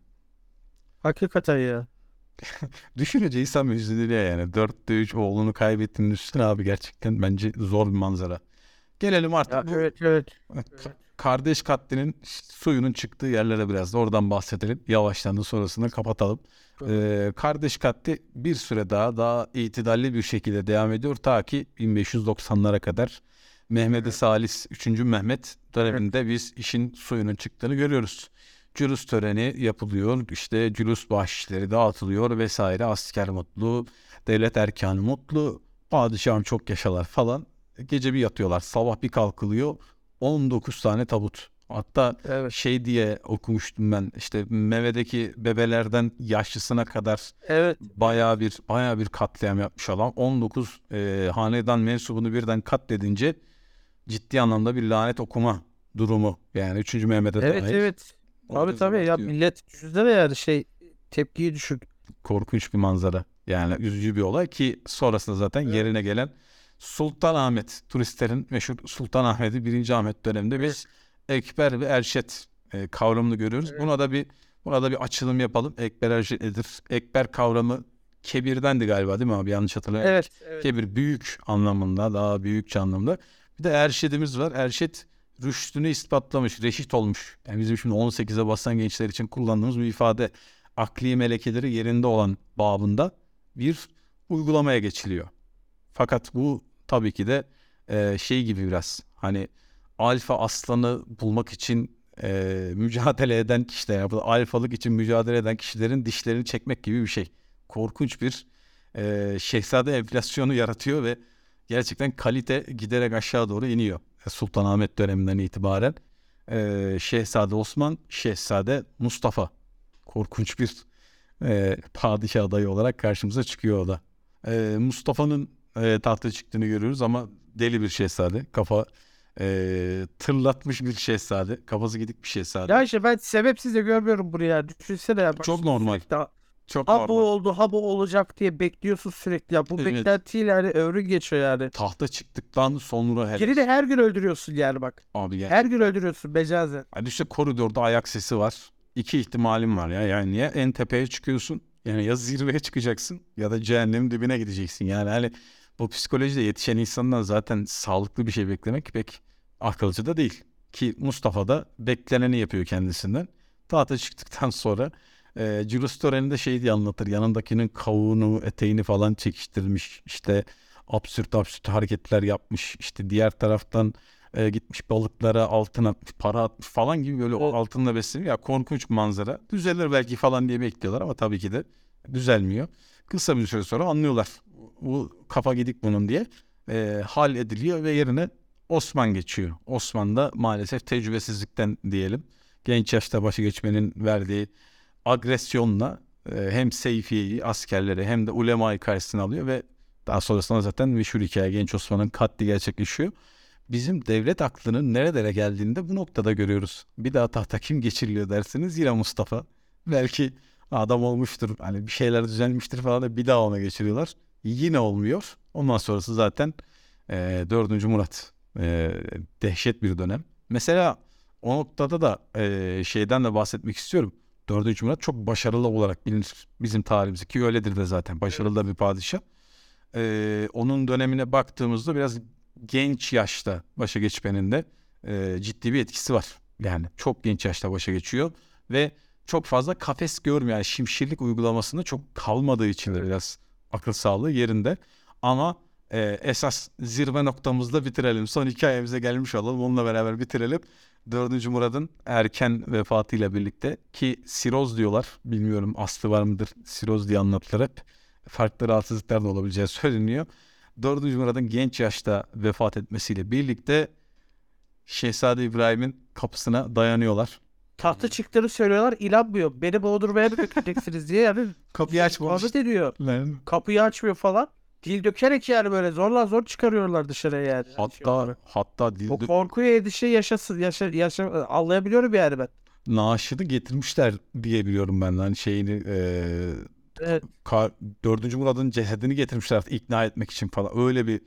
Hakikaten ya. *laughs* Düşününce insan üzülüyor yani. Dörtte üç oğlunu kaybettiğinin üstüne abi gerçekten bence zor bir manzara. Gelelim artık ya bu evet evet. ka- kardeş katlinin suyunun çıktığı yerlere biraz da oradan bahsedelim. Yavaştan da sonrasını kapatalım. Ee, kardeş katli bir süre daha daha itidalli bir şekilde devam ediyor. Ta ki 1590'lara kadar Mehmet-i Salis 3. Mehmet döneminde biz işin suyunun çıktığını görüyoruz. Cülus töreni yapılıyor. işte cülus bahşişleri dağıtılıyor vesaire. Asker mutlu, devlet erkanı mutlu, padişahım çok yaşalar falan. Gece bir yatıyorlar. Sabah bir kalkılıyor. 19 tane tabut. Hatta Evet. şey diye okumuştum ben. işte mevedeki bebelerden yaşlısına kadar Evet. bayağı bir bayağı bir katliam yapmış adam. 19 e, hanedan mensubunu birden katledince ciddi anlamda bir lanet okuma durumu. Yani 3. Mehmet'e Evet dair. evet. Orada Abi tabii ya millet düşünsene yani şey tepkiyi düşük. korkunç bir manzara. Yani üzücü bir olay ki sonrasında zaten Evet. yerine gelen Sultanahmet turistlerin meşhur Sultanahmet'i 1. Ahmet döneminde biz Ekber ve Erşet e, kavramını görüyoruz. Evet. Buna da bir buna da bir açılım yapalım. Ekber Erşet nedir? Ekber kavramı kebirdendi galiba değil mi abi? Yanlış hatırlamıyorum. Evet. evet. Kebir büyük anlamında, daha büyükçe anlamda. Bir de Erşed'imiz var. Erşet rüştünü ispatlamış, reşit olmuş. Yani bizim şimdi 18'e basan gençler için kullandığımız bir ifade. Akli melekeleri yerinde olan babında bir uygulamaya geçiliyor. Fakat bu tabii ki de e, şey gibi biraz hani alfa aslanı bulmak için e, mücadele eden kişiler, yani bu alfalık için mücadele eden kişilerin dişlerini çekmek gibi bir şey. Korkunç bir e, şehzade enflasyonu yaratıyor ve gerçekten kalite giderek aşağı doğru iniyor. Sultanahmet döneminden itibaren e, Şehzade Osman, Şehzade Mustafa korkunç bir e, padişah adayı olarak karşımıza çıkıyor o da. E, Mustafa'nın e, tahta çıktığını görüyoruz ama deli bir şehzade. Kafa e, tırlatmış bir şehzade. Kafası gidik bir şehzade. Ya işte ben sebepsiz de görmüyorum bunu ya. Düşünsene ya. Bak, Çok normal. Sürekli Ha Çok bu normal. oldu, ha bu olacak diye bekliyorsun sürekli ya. Bu Evet. beklentiyle yani ömrün geçiyor yani. Tahta çıktıktan sonra her Geri de her gün öldürüyorsun yani bak. abi gel. Her gün öldürüyorsun mecazen. Hadi işte koridorda ayak sesi var. İki ihtimalim var ya. Yani ya en tepeye çıkıyorsun. Yani ya zirveye çıkacaksın ya da cehennemin dibine gideceksin. Yani hani bu psikolojide yetişen insandan zaten sağlıklı bir şey beklemek pek akılcı da değil. Ki Mustafa da bekleneni yapıyor kendisinden. Tahta çıktıktan *laughs* sonra e, Julius Torren'i de şey diye anlatır. Yanındakinin kavuğunu, eteğini falan çekiştirmiş. İşte absürt absürt hareketler yapmış. İşte diğer taraftan e, gitmiş balıklara altın atmış, para atmış falan gibi böyle o altınla besleniyor. Ya korkunç manzara. Düzelir belki falan diye bekliyorlar ama tabii ki de düzelmiyor. Kısa bir süre sonra anlıyorlar. Bu kafa gidik bunun diye. E, hal ediliyor ve yerine Osman geçiyor. Osman da maalesef tecrübesizlikten diyelim. Genç yaşta başı geçmenin verdiği agresyonla e, hem Seyfiye'yi, askerleri hem de ulemayı karşısına alıyor ve daha sonrasında zaten meşhur hikaye Genç Osman'ın katli gerçekleşiyor. Bizim devlet aklının nerelere geldiğini de bu noktada görüyoruz. Bir daha tahta kim geçiriliyor dersiniz yine Mustafa. Belki adam olmuştur hani bir şeyler düzelmiştir falan da bir daha ona geçiriyorlar. Yine olmuyor. Ondan sonrası zaten e, 4. Murat. E, dehşet bir dönem. Mesela o noktada da e, şeyden de bahsetmek istiyorum. 4. Murat çok başarılı olarak bilinir bizim tarihimizde ki öyledir de zaten başarılı da bir padişah. E, onun dönemine baktığımızda biraz genç yaşta başa geçmenin de e, ciddi bir etkisi var. Yani çok genç yaşta başa geçiyor ve çok fazla kafes görmüyor. Yani şimşirlik uygulamasında çok kalmadığı için de biraz akıl sağlığı yerinde. Ama e, esas zirve noktamızda bitirelim. Son hikayemize gelmiş olalım. Onunla beraber bitirelim. 4. Murad'ın erken vefatıyla birlikte ki siroz diyorlar. Bilmiyorum aslı var mıdır siroz diye anlatılır hep. Farklı rahatsızlıklar da olabileceği söyleniyor. 4. Murad'ın genç yaşta vefat etmesiyle birlikte Şehzade İbrahim'in kapısına dayanıyorlar. Tahta çıktığını söylüyorlar inanmıyor. Beni boğdurmaya mı götüreceksiniz diye yani. *laughs* Kapıyı açmamış. Muhabbet ediyor. Kapıyı açmıyor falan. Dil dökerek yani böyle zorla zor çıkarıyorlar dışarıya yani. Hatta hatta o dilde korkuyu endişe yaşasın yaşa, yaşa anlayabiliyorum yani ben. naaşını getirmişler diye biliyorum ben. Hani şeyini eee Evet. Ka- 4. Murad'ın cesedini getirmişler ikna etmek için falan. Öyle bir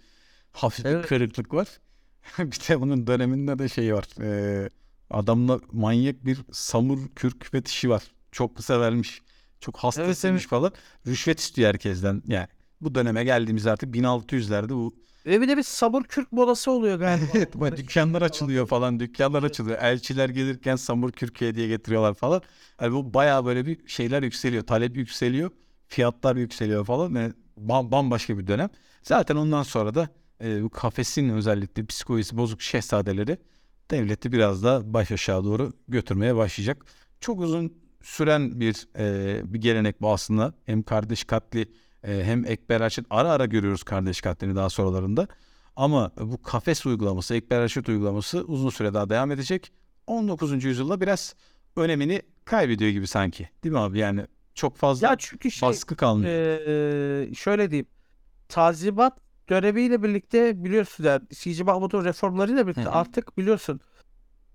hafif bir Evet. kırıklık var. *laughs* bir de bunun döneminde de şey var. Ee, adamla manyak bir samur kürk fetişi var. Çok kısa vermiş. Çok hastasıymış evet. falan. Rüşvet istiyor herkesten. Yani bu döneme geldiğimiz artık 1600'lerde bu Ve bir de bir sabır kürk modası oluyor galiba. *laughs* Evet, bu dükkanlar açılıyor falan, dükkanlar açılıyor. Elçiler gelirken samur kürkü hediye getiriyorlar falan. Yani bu bayağı böyle bir şeyler yükseliyor, talep yükseliyor, fiyatlar yükseliyor falan. Yani ba- bambaşka bir dönem. Zaten ondan sonra da e, bu kafesin özellikle psikolojisi bozuk şehzadeleri devleti biraz da baş aşağı doğru götürmeye başlayacak. Çok uzun süren bir e, bir gelenek bu aslında. Hem kardeş katli e, hem Ekber Aşit ara ara görüyoruz kardeş katlini daha sonralarında. Ama bu kafes uygulaması, Ekber Aşit uygulaması uzun süre daha devam edecek. 19. yüzyılda biraz önemini kaybediyor gibi sanki. Değil mi abi? Yani çok fazla ya çünkü şey baskı kalmıyor. eee, şöyle diyeyim. Tazimat dönemiyle birlikte biliyorsun yani C.C. Mahmut'un reformlarıyla birlikte Hı hı. artık biliyorsun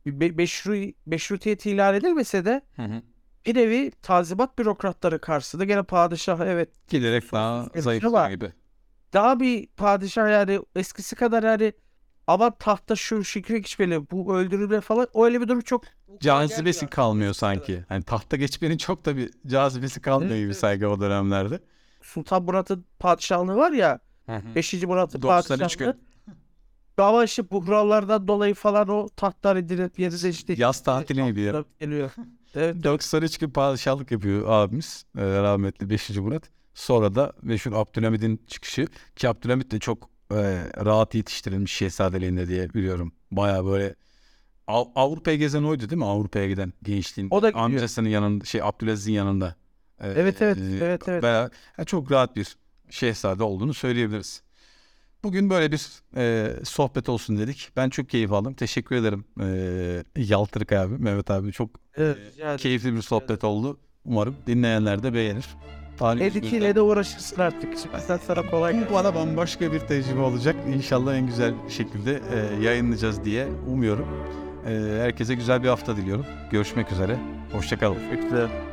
meşru, meşrutiyet ilan edilmese de Hı hı. Bir nevi tazimat bürokratları karşısında gene padişah evet Giderek daha zayıflıyor gibi. daha bir padişah yani eskisi kadar yani ama tahta şu şükür içmeli bu öldürülme falan öyle bir durum çok Cazibesi kalmıyor sanki. Hani tahta geçmenin çok da bir cazibesi kalmıyor gibi sanki o dönemlerde. Sultan Murat'ın padişahlığı var ya 5. Murat'ın 93 padişahlığı Dava işi buhranlardan dolayı falan o tahtlar edilip yerine işte Yaz tatili gibi ya. geliyor. Evet. 93 gün padişahlık yapıyor abimiz e, rahmetli 5. Murat. Sonra da meşhur Abdülhamid'in çıkışı ki Abdülhamid de çok e, rahat yetiştirilmiş şehzadeliğinde diye biliyorum. Baya böyle Av- Avrupa'ya gezen oydu değil mi? Avrupa'ya giden gençliğin. O da. Amcasının yanında şey Abdülaziz'in yanında. Ee, Evet, evet, e, evet, evet. beraber- yani çok rahat bir şehzade olduğunu söyleyebiliriz. Bugün böyle bir e, sohbet olsun dedik. Ben çok keyif aldım. Teşekkür ederim e, Yaltırık abi, Mehmet abi. Çok Evet, e, keyifli bir sohbet oldu. Umarım dinleyenler de beğenir. İle de uğraşırsın artık. Sen sana kolay bu gelsin. bana bambaşka bir tecrübe olacak. İnşallah en güzel şekilde e, yayınlayacağız diye umuyorum. E, herkese güzel bir hafta diliyorum. Görüşmek üzere. Hoşçakalın. Bekle.